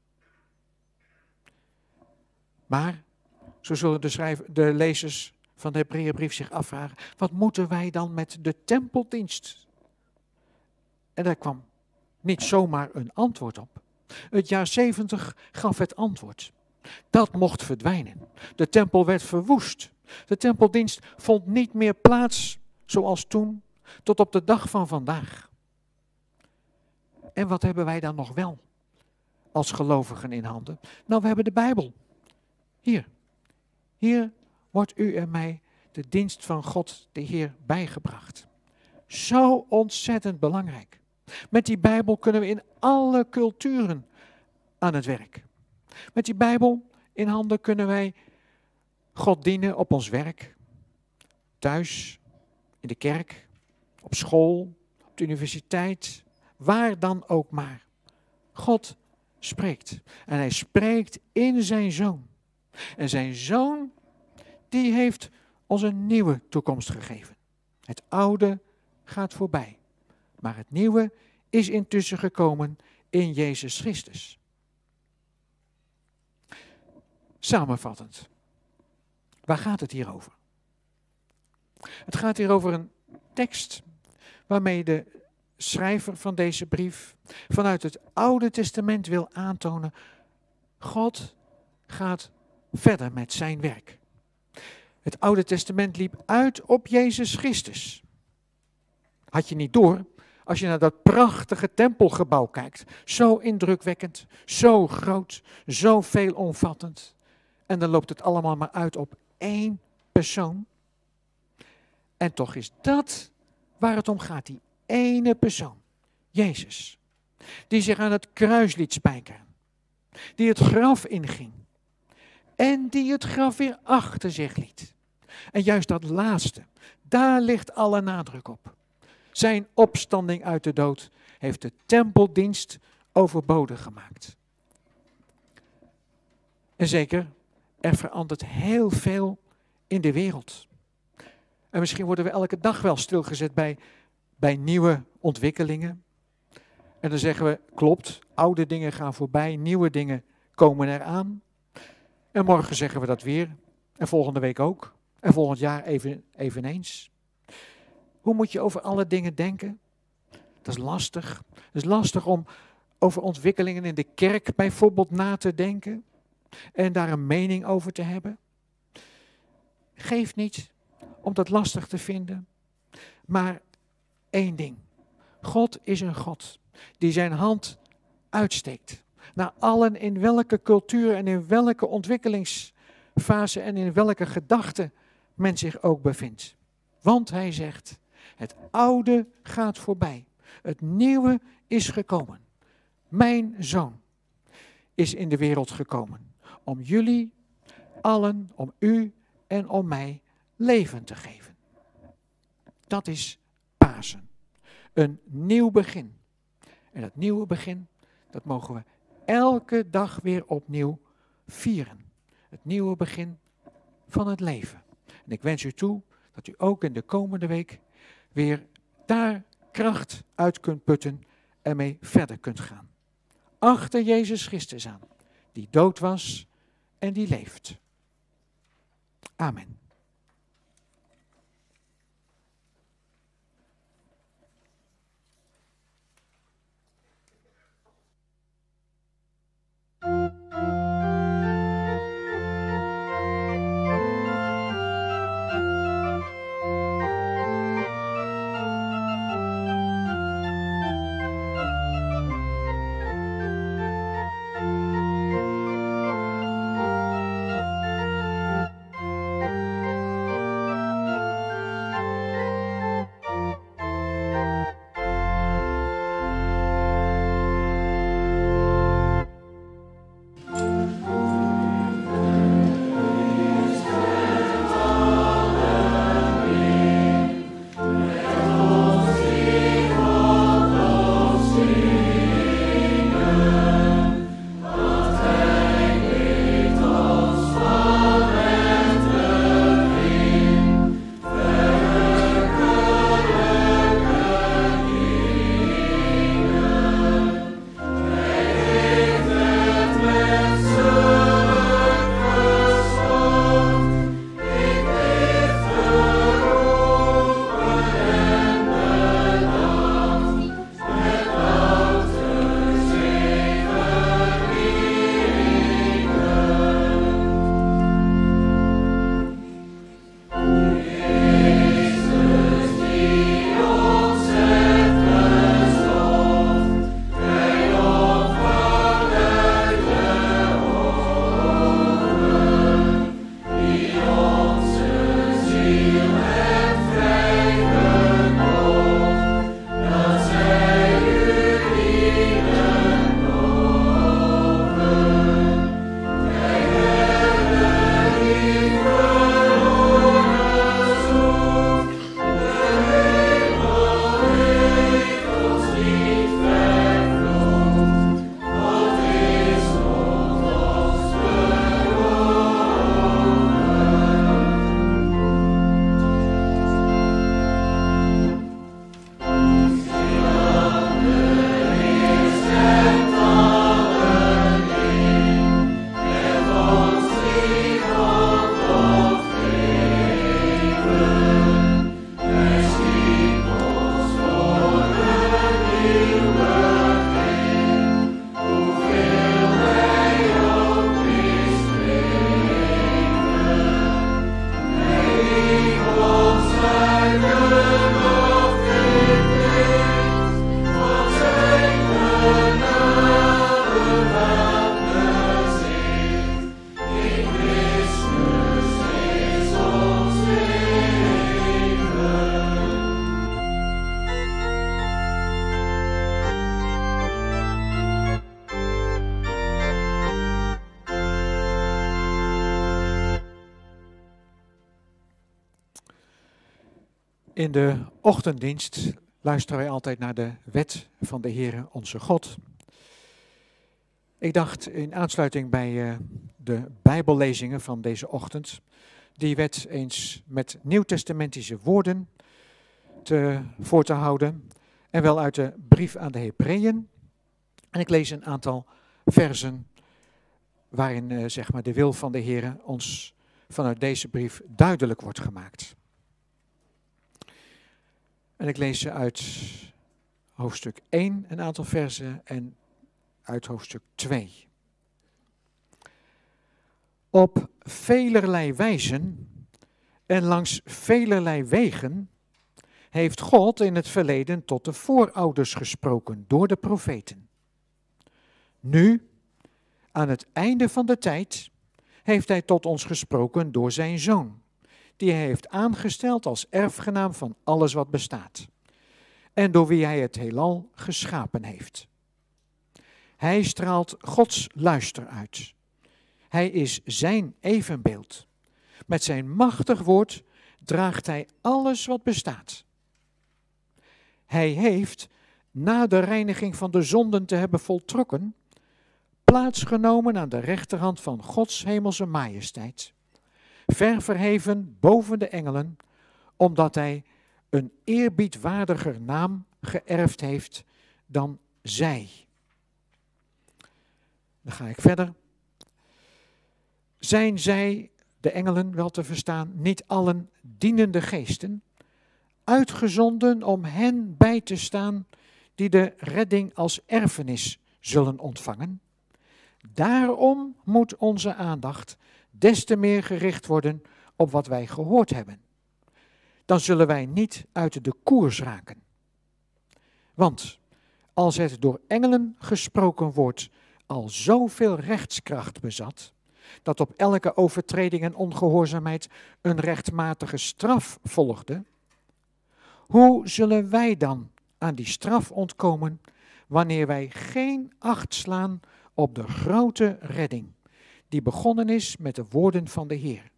Maar, zo zullen de, lezers van de Hebreeënbrief zich afvragen, wat moeten wij dan met de tempeldienst? En daar kwam niet zomaar een antwoord op. Het jaar 70 gaf het antwoord. Dat mocht verdwijnen. De tempel werd verwoest. De tempeldienst vond niet meer plaats zoals toen, tot op de dag van vandaag. En wat hebben wij dan nog wel als gelovigen in handen? Nou, we hebben de Bijbel. Hier. Hier wordt u en mij de dienst van God, de Heer, bijgebracht. Zo ontzettend belangrijk. Met die Bijbel kunnen we in alle culturen aan het werk. Met die Bijbel in handen kunnen wij God dienen op ons werk, thuis, in de kerk, op school, op de universiteit, waar dan ook maar. God spreekt. En hij spreekt in zijn zoon. En zijn zoon, die heeft ons een nieuwe toekomst gegeven. Het oude gaat voorbij. Maar het nieuwe is intussen gekomen in Jezus Christus. Samenvattend, waar gaat het hier over? Het gaat hier over een tekst waarmee de schrijver van deze brief vanuit het Oude Testament wil aantonen, God gaat verder met zijn werk. Het Oude Testament liep uit op Jezus Christus. Had je niet door als je naar dat prachtige tempelgebouw kijkt. Zo indrukwekkend, zo groot, zo veelomvattend. En dan loopt het allemaal maar uit op één persoon. En toch is dat waar het om gaat, die ene persoon, Jezus. Die zich aan het kruis liet spijkeren. Die het graf inging. En die het graf weer achter zich liet. En juist dat laatste, daar ligt alle nadruk op. Zijn opstanding uit de dood heeft de tempeldienst overbodig gemaakt. En zeker, er verandert heel veel in de wereld. En misschien worden we elke dag wel stilgezet bij, bij nieuwe ontwikkelingen. En dan zeggen we, klopt, oude dingen gaan voorbij, nieuwe dingen komen eraan. En morgen zeggen we dat weer. En volgende week ook. En volgend jaar even, eveneens. Hoe moet je over alle dingen denken? Dat is lastig. Het is lastig om over ontwikkelingen in de kerk bijvoorbeeld na te denken en daar een mening over te hebben. Geef niet om dat lastig te vinden, maar één ding. God is een God die zijn hand uitsteekt naar allen in welke cultuur en in welke ontwikkelingsfase fase en in welke gedachte men zich ook bevindt. Want hij zegt, het oude gaat voorbij, het nieuwe is gekomen. Mijn zoon is in de wereld gekomen om jullie allen, om u en om mij leven te geven. Dat is Pasen. Een nieuw begin. En dat nieuwe begin, dat mogen we elke dag weer opnieuw vieren. Het nieuwe begin van het leven. En ik wens u toe dat u ook in de komende week weer daar kracht uit kunt putten en mee verder kunt gaan. Achter Jezus Christus aan, die dood was en die leeft. Amen. In de ochtenddienst luisteren wij altijd naar de wet van de Heere onze God. Ik dacht in aansluiting bij uh, de Bijbellezingen van deze ochtend, die wet eens met nieuwtestamentische woorden te, voor te houden. En wel uit de brief aan de Hebreeën. En ik lees een aantal versen waarin uh, zeg maar de wil van de Heere ons vanuit deze brief duidelijk wordt gemaakt. En ik lees ze uit hoofdstuk 1 een aantal versen en uit hoofdstuk 2. Op velerlei wijzen en langs velerlei wegen heeft God in het verleden tot de voorouders gesproken door de profeten. Nu, aan het einde van de tijd, heeft hij tot ons gesproken door zijn zoon, die hij heeft aangesteld als erfgenaam van alles wat bestaat, en door wie hij het heelal geschapen heeft. Hij straalt Gods luister uit. Hij is zijn evenbeeld. Met zijn machtig woord draagt hij alles wat bestaat. Hij heeft, na de reiniging van de zonden te hebben voltrokken, plaatsgenomen aan de rechterhand van Gods hemelse majesteit, ver verheven boven de engelen, omdat hij een eerbiedwaardiger naam geërfd heeft dan zij. Dan ga ik verder. Zijn zij, de engelen wel te verstaan, niet allen dienende geesten, uitgezonden om hen bij te staan die de redding als erfenis zullen ontvangen? Daarom moet onze aandacht des te meer gericht worden op wat wij gehoord hebben. Dan zullen wij niet uit de koers raken. Want als het door engelen gesproken wordt al zoveel rechtskracht bezat, dat op elke overtreding en ongehoorzaamheid een rechtmatige straf volgde, hoe zullen wij dan aan die straf ontkomen wanneer wij geen acht slaan op de grote redding die begonnen is met de woorden van de Heer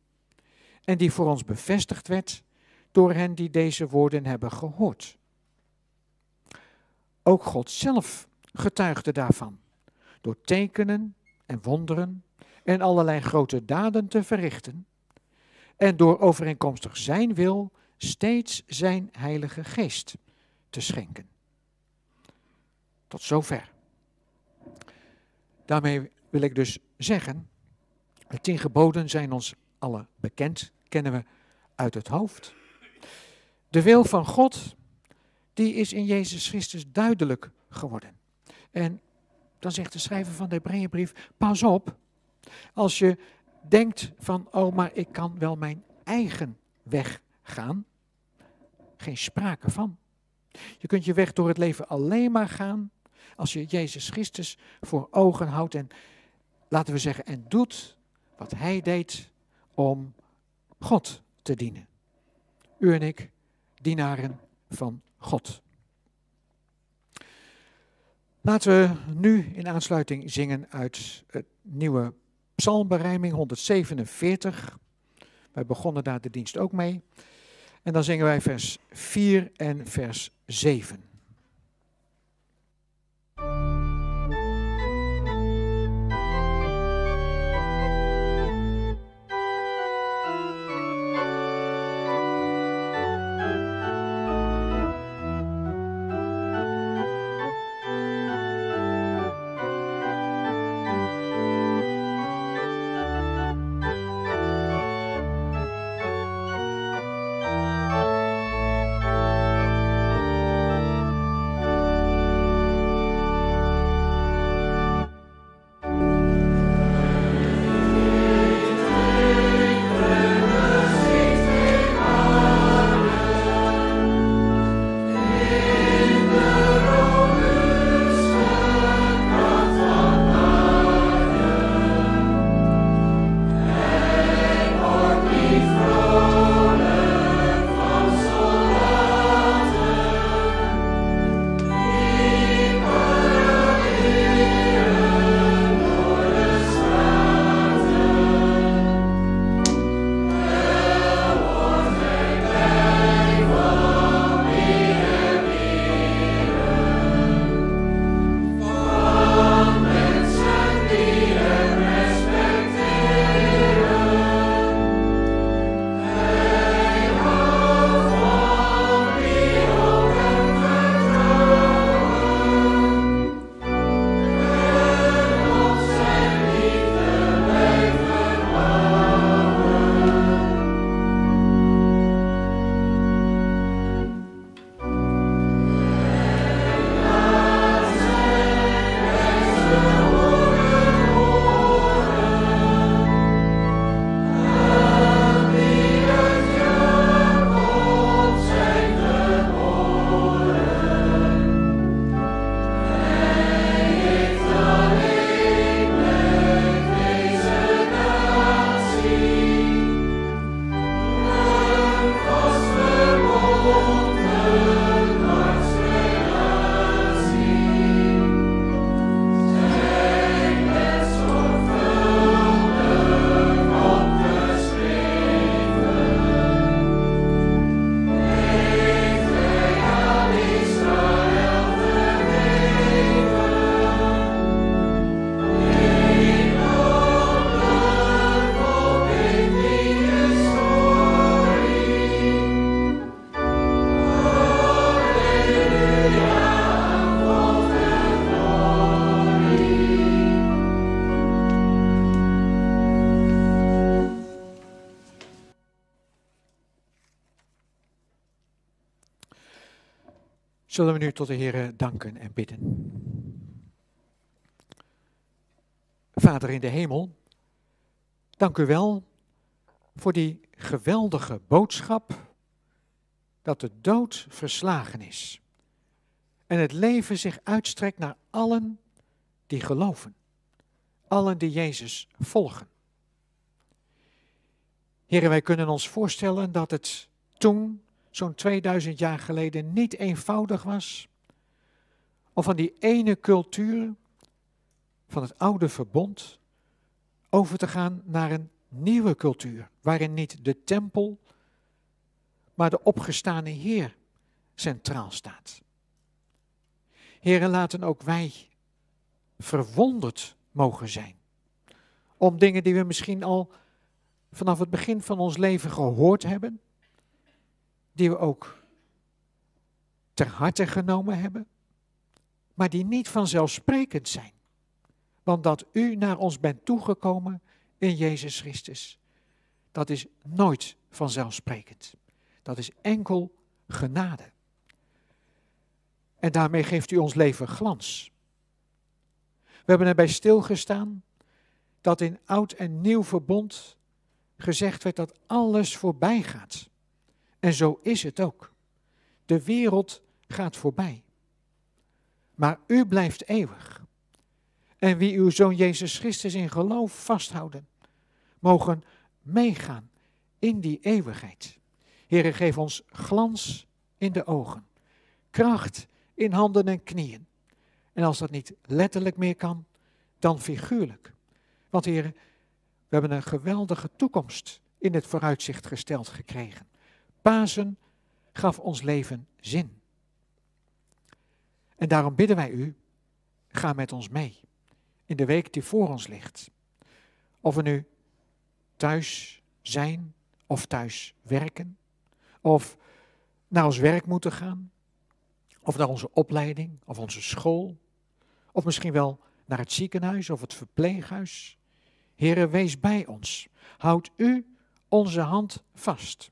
en die voor ons bevestigd werd door hen die deze woorden hebben gehoord. Ook God zelf getuigde daarvan door tekenen en wonderen en allerlei grote daden te verrichten en door overeenkomstig zijn wil steeds zijn heilige geest te schenken. Tot zover. Daarmee wil ik dus zeggen, de tien geboden zijn ons alle bekend, kennen we uit het hoofd. De wil van God, die is in Jezus Christus duidelijk geworden. En dan zegt de schrijver van de Hebreeënbrief, pas op, als je denkt van, oh maar ik kan wel mijn eigen weg gaan, geen sprake van. Je kunt je weg door het leven alleen maar gaan als je Jezus Christus voor ogen houdt en, laten we zeggen, en doet wat hij deed om God te dienen. U en ik, dienaren van God. Laten we nu in aansluiting zingen uit het nieuwe psalmberijming 147. Wij begonnen daar de dienst ook mee. En dan zingen wij vers 4 en vers 7. Zullen we nu tot de Heer danken en bidden. Vader in de hemel, dank u wel voor die geweldige boodschap dat de dood verslagen is en het leven zich uitstrekt naar allen die geloven, allen die Jezus volgen. Heren, wij kunnen ons voorstellen dat het toen, zo'n 2000 jaar geleden, niet eenvoudig was om van die ene cultuur van het oude verbond over te gaan naar een nieuwe cultuur, waarin niet de tempel, maar de opgestane Heer centraal staat. Heren, laten ook wij verwonderd mogen zijn om dingen die we misschien al vanaf het begin van ons leven gehoord hebben, die we ook ter harte genomen hebben, maar die niet vanzelfsprekend zijn. Want dat u naar ons bent toegekomen in Jezus Christus, dat is nooit vanzelfsprekend. Dat is enkel genade. En daarmee geeft u ons leven glans. We hebben erbij stilgestaan dat in oud en nieuw verbond gezegd werd dat alles voorbij gaat. En zo is het ook. De wereld gaat voorbij. Maar u blijft eeuwig. En wie uw zoon Jezus Christus in geloof vasthouden, mogen meegaan in die eeuwigheid. Heere, geef ons glans in de ogen, kracht in handen en knieën. En als dat niet letterlijk meer kan, dan figuurlijk. Want heren, we hebben een geweldige toekomst in het vooruitzicht gesteld gekregen. Pasen gaf ons leven zin. En daarom bidden wij u, ga met ons mee in de week die voor ons ligt. Of we nu thuis zijn of thuis werken, of naar ons werk moeten gaan, of naar onze opleiding of onze school, of misschien wel naar het ziekenhuis of het verpleeghuis. Heere, wees bij ons. Houd u onze hand vast.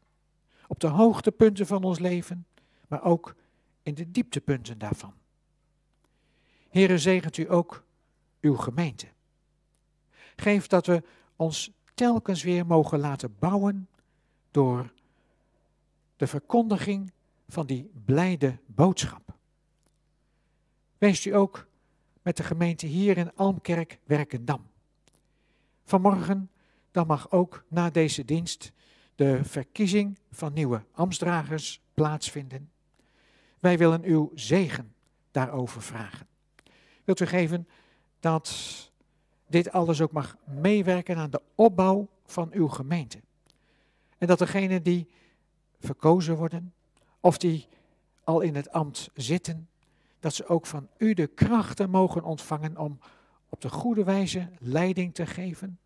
Op de hoogtepunten van ons leven, maar ook in de dieptepunten daarvan. Heere, zegent u ook uw gemeente. Geef dat we ons telkens weer mogen laten bouwen door de verkondiging van die blijde boodschap. Wees u ook met de gemeente hier in Almkerk Werkendam. Vanmorgen dan mag ook na deze dienst de verkiezing van nieuwe ambtsdragers plaatsvinden. Wij willen uw zegen daarover vragen. Wilt u geven dat dit alles ook mag meewerken aan de opbouw van uw gemeente? En dat degenen die verkozen worden, of die al in het ambt zitten, dat ze ook van u de krachten mogen ontvangen om op de goede wijze leiding te geven.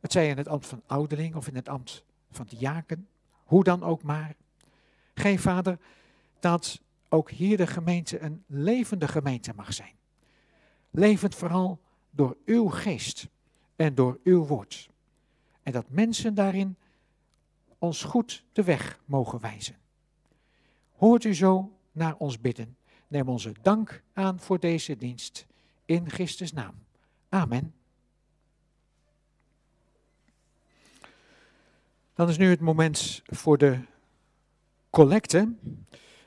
Het zij in het ambt van ouderling of in het ambt van diaken, hoe dan ook maar. Geef vader dat ook hier de gemeente een levende gemeente mag zijn. Levend vooral door uw geest en door uw woord. En dat mensen daarin ons goed de weg mogen wijzen. Hoort u zo naar ons bidden. Neem onze dank aan voor deze dienst. In Christus naam. Amen. Dan is nu het moment voor de collecte.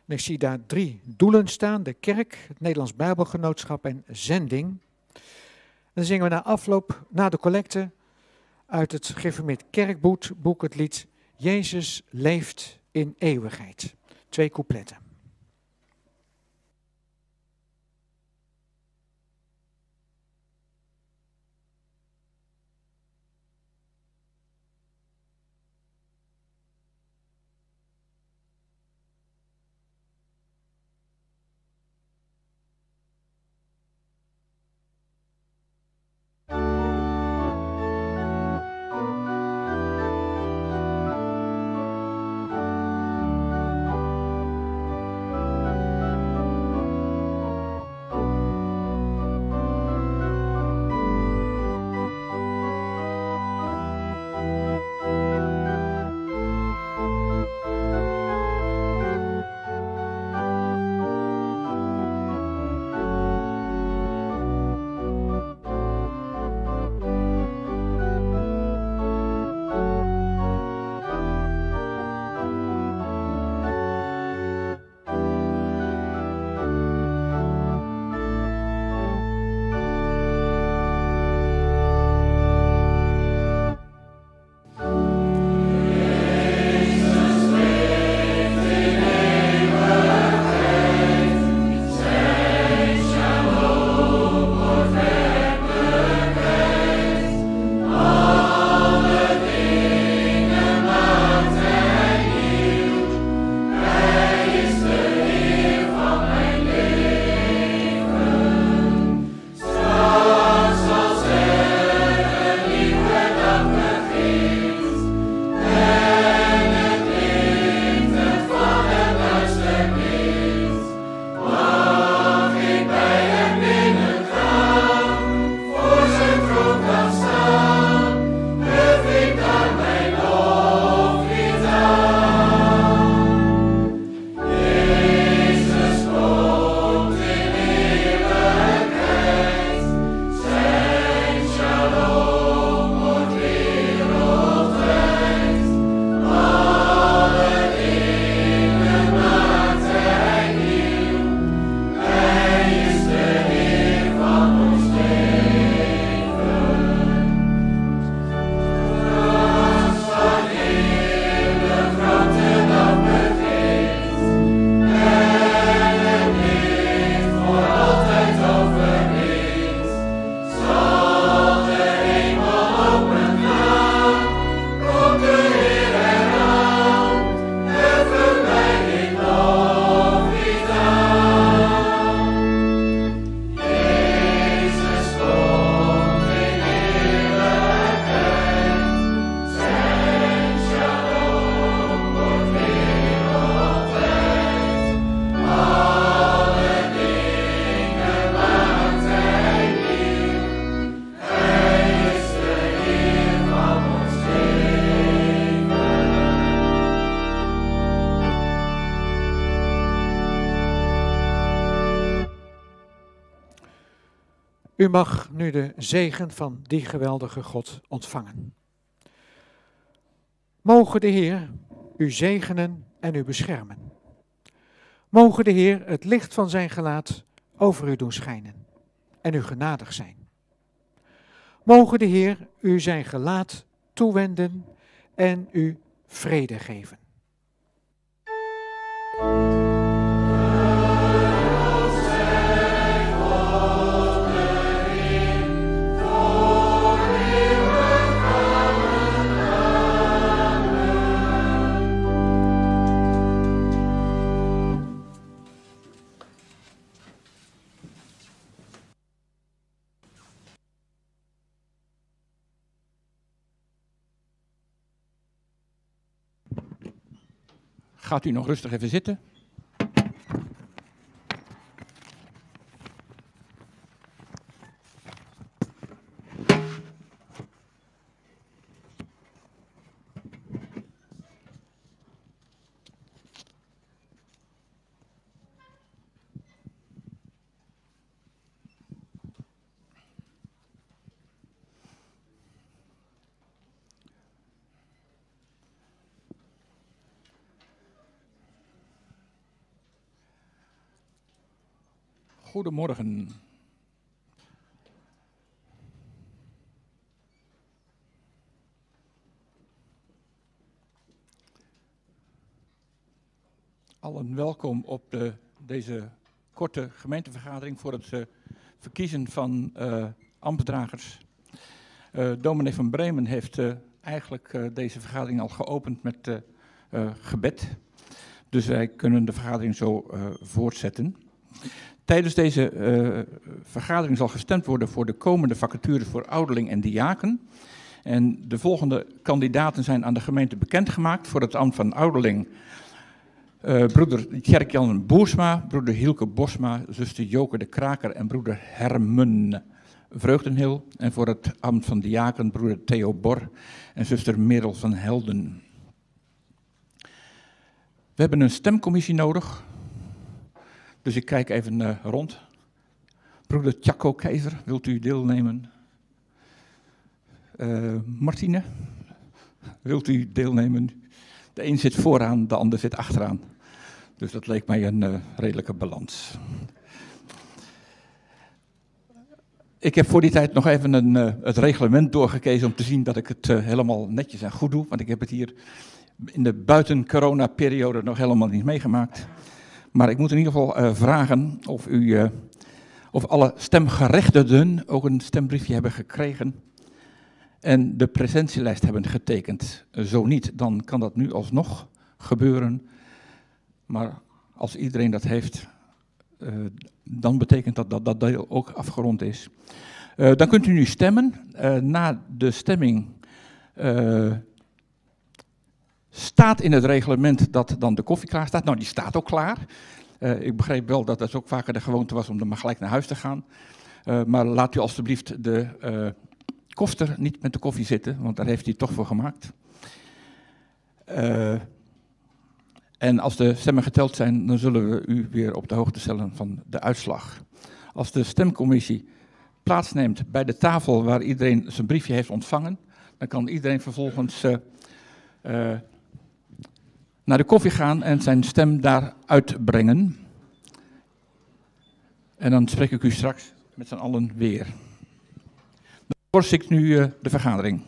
Ik zie daar drie doelen staan: de kerk, het Nederlands Bijbelgenootschap en zending. En dan zingen we na afloop, na de collecte, uit het gereformeerd kerkboek het lied Jezus leeft in eeuwigheid. Twee coupletten. U mag nu de zegen van die geweldige God ontvangen. Mogen de Heer u zegenen en u beschermen. Mogen de Heer het licht van zijn gelaat over u doen schijnen en u genadig zijn. Mogen de Heer u zijn gelaat toewenden en u vrede geven. Gaat u nog rustig even zitten. Goedemorgen. Allen welkom op de, deze korte gemeentevergadering voor het uh, verkiezen van uh, ambtsdragers. Uh, dominee van Bremen heeft eigenlijk deze vergadering al geopend met gebed. Dus wij kunnen de vergadering zo voortzetten. Tijdens deze uh, vergadering zal gestemd worden voor de komende vacatures voor ouderling en diaken. En de volgende kandidaten zijn aan de gemeente bekendgemaakt voor het ambt van ouderling. Uh, broeder Tjerk-Jan Boersma, broeder Hielke Bosma, zuster Joke de Kraker en broeder Hermen Vreugdenhil. En voor het ambt van diaken broeder Theo Bor en zuster Merel van Helden. We hebben een stemcommissie nodig dus ik kijk even uh, rond. Broeder Tjako Keizer, wilt u deelnemen? Uh, Martine, wilt u deelnemen? De een zit vooraan, de ander zit achteraan. Dus dat leek mij een uh, redelijke balans. Ik heb voor die tijd nog even een, het reglement doorgekezen om te zien dat ik het helemaal netjes en goed doe. Want ik heb het hier in de buiten-corona-periode nog helemaal niet meegemaakt. Maar ik moet in ieder geval uh, vragen of u, uh, of alle stemgerechtigden ook een stembriefje hebben gekregen en de presentielijst hebben getekend. Zo niet, dan kan dat nu alsnog gebeuren. Maar als iedereen dat heeft, uh, dan betekent dat dat dat deel ook afgerond is. dan kunt u nu stemmen. na de stemming staat in het reglement dat dan de koffie klaar staat. Nou, die staat ook klaar. Uh, ik begreep wel dat het ook vaker de gewoonte was om dan maar gelijk naar huis te gaan. Uh, maar laat u alstublieft de uh, kofter niet met de koffie zitten, want daar heeft hij toch voor gemaakt. en als de stemmen geteld zijn, dan zullen we u weer op de hoogte stellen van de uitslag. Als de stemcommissie plaatsneemt bij de tafel waar iedereen zijn briefje heeft ontvangen, dan kan iedereen vervolgens naar de koffie gaan en zijn stem daar uitbrengen. En dan spreek ik u straks met z'n allen weer. Dan voorziet ik nu uh, de vergadering.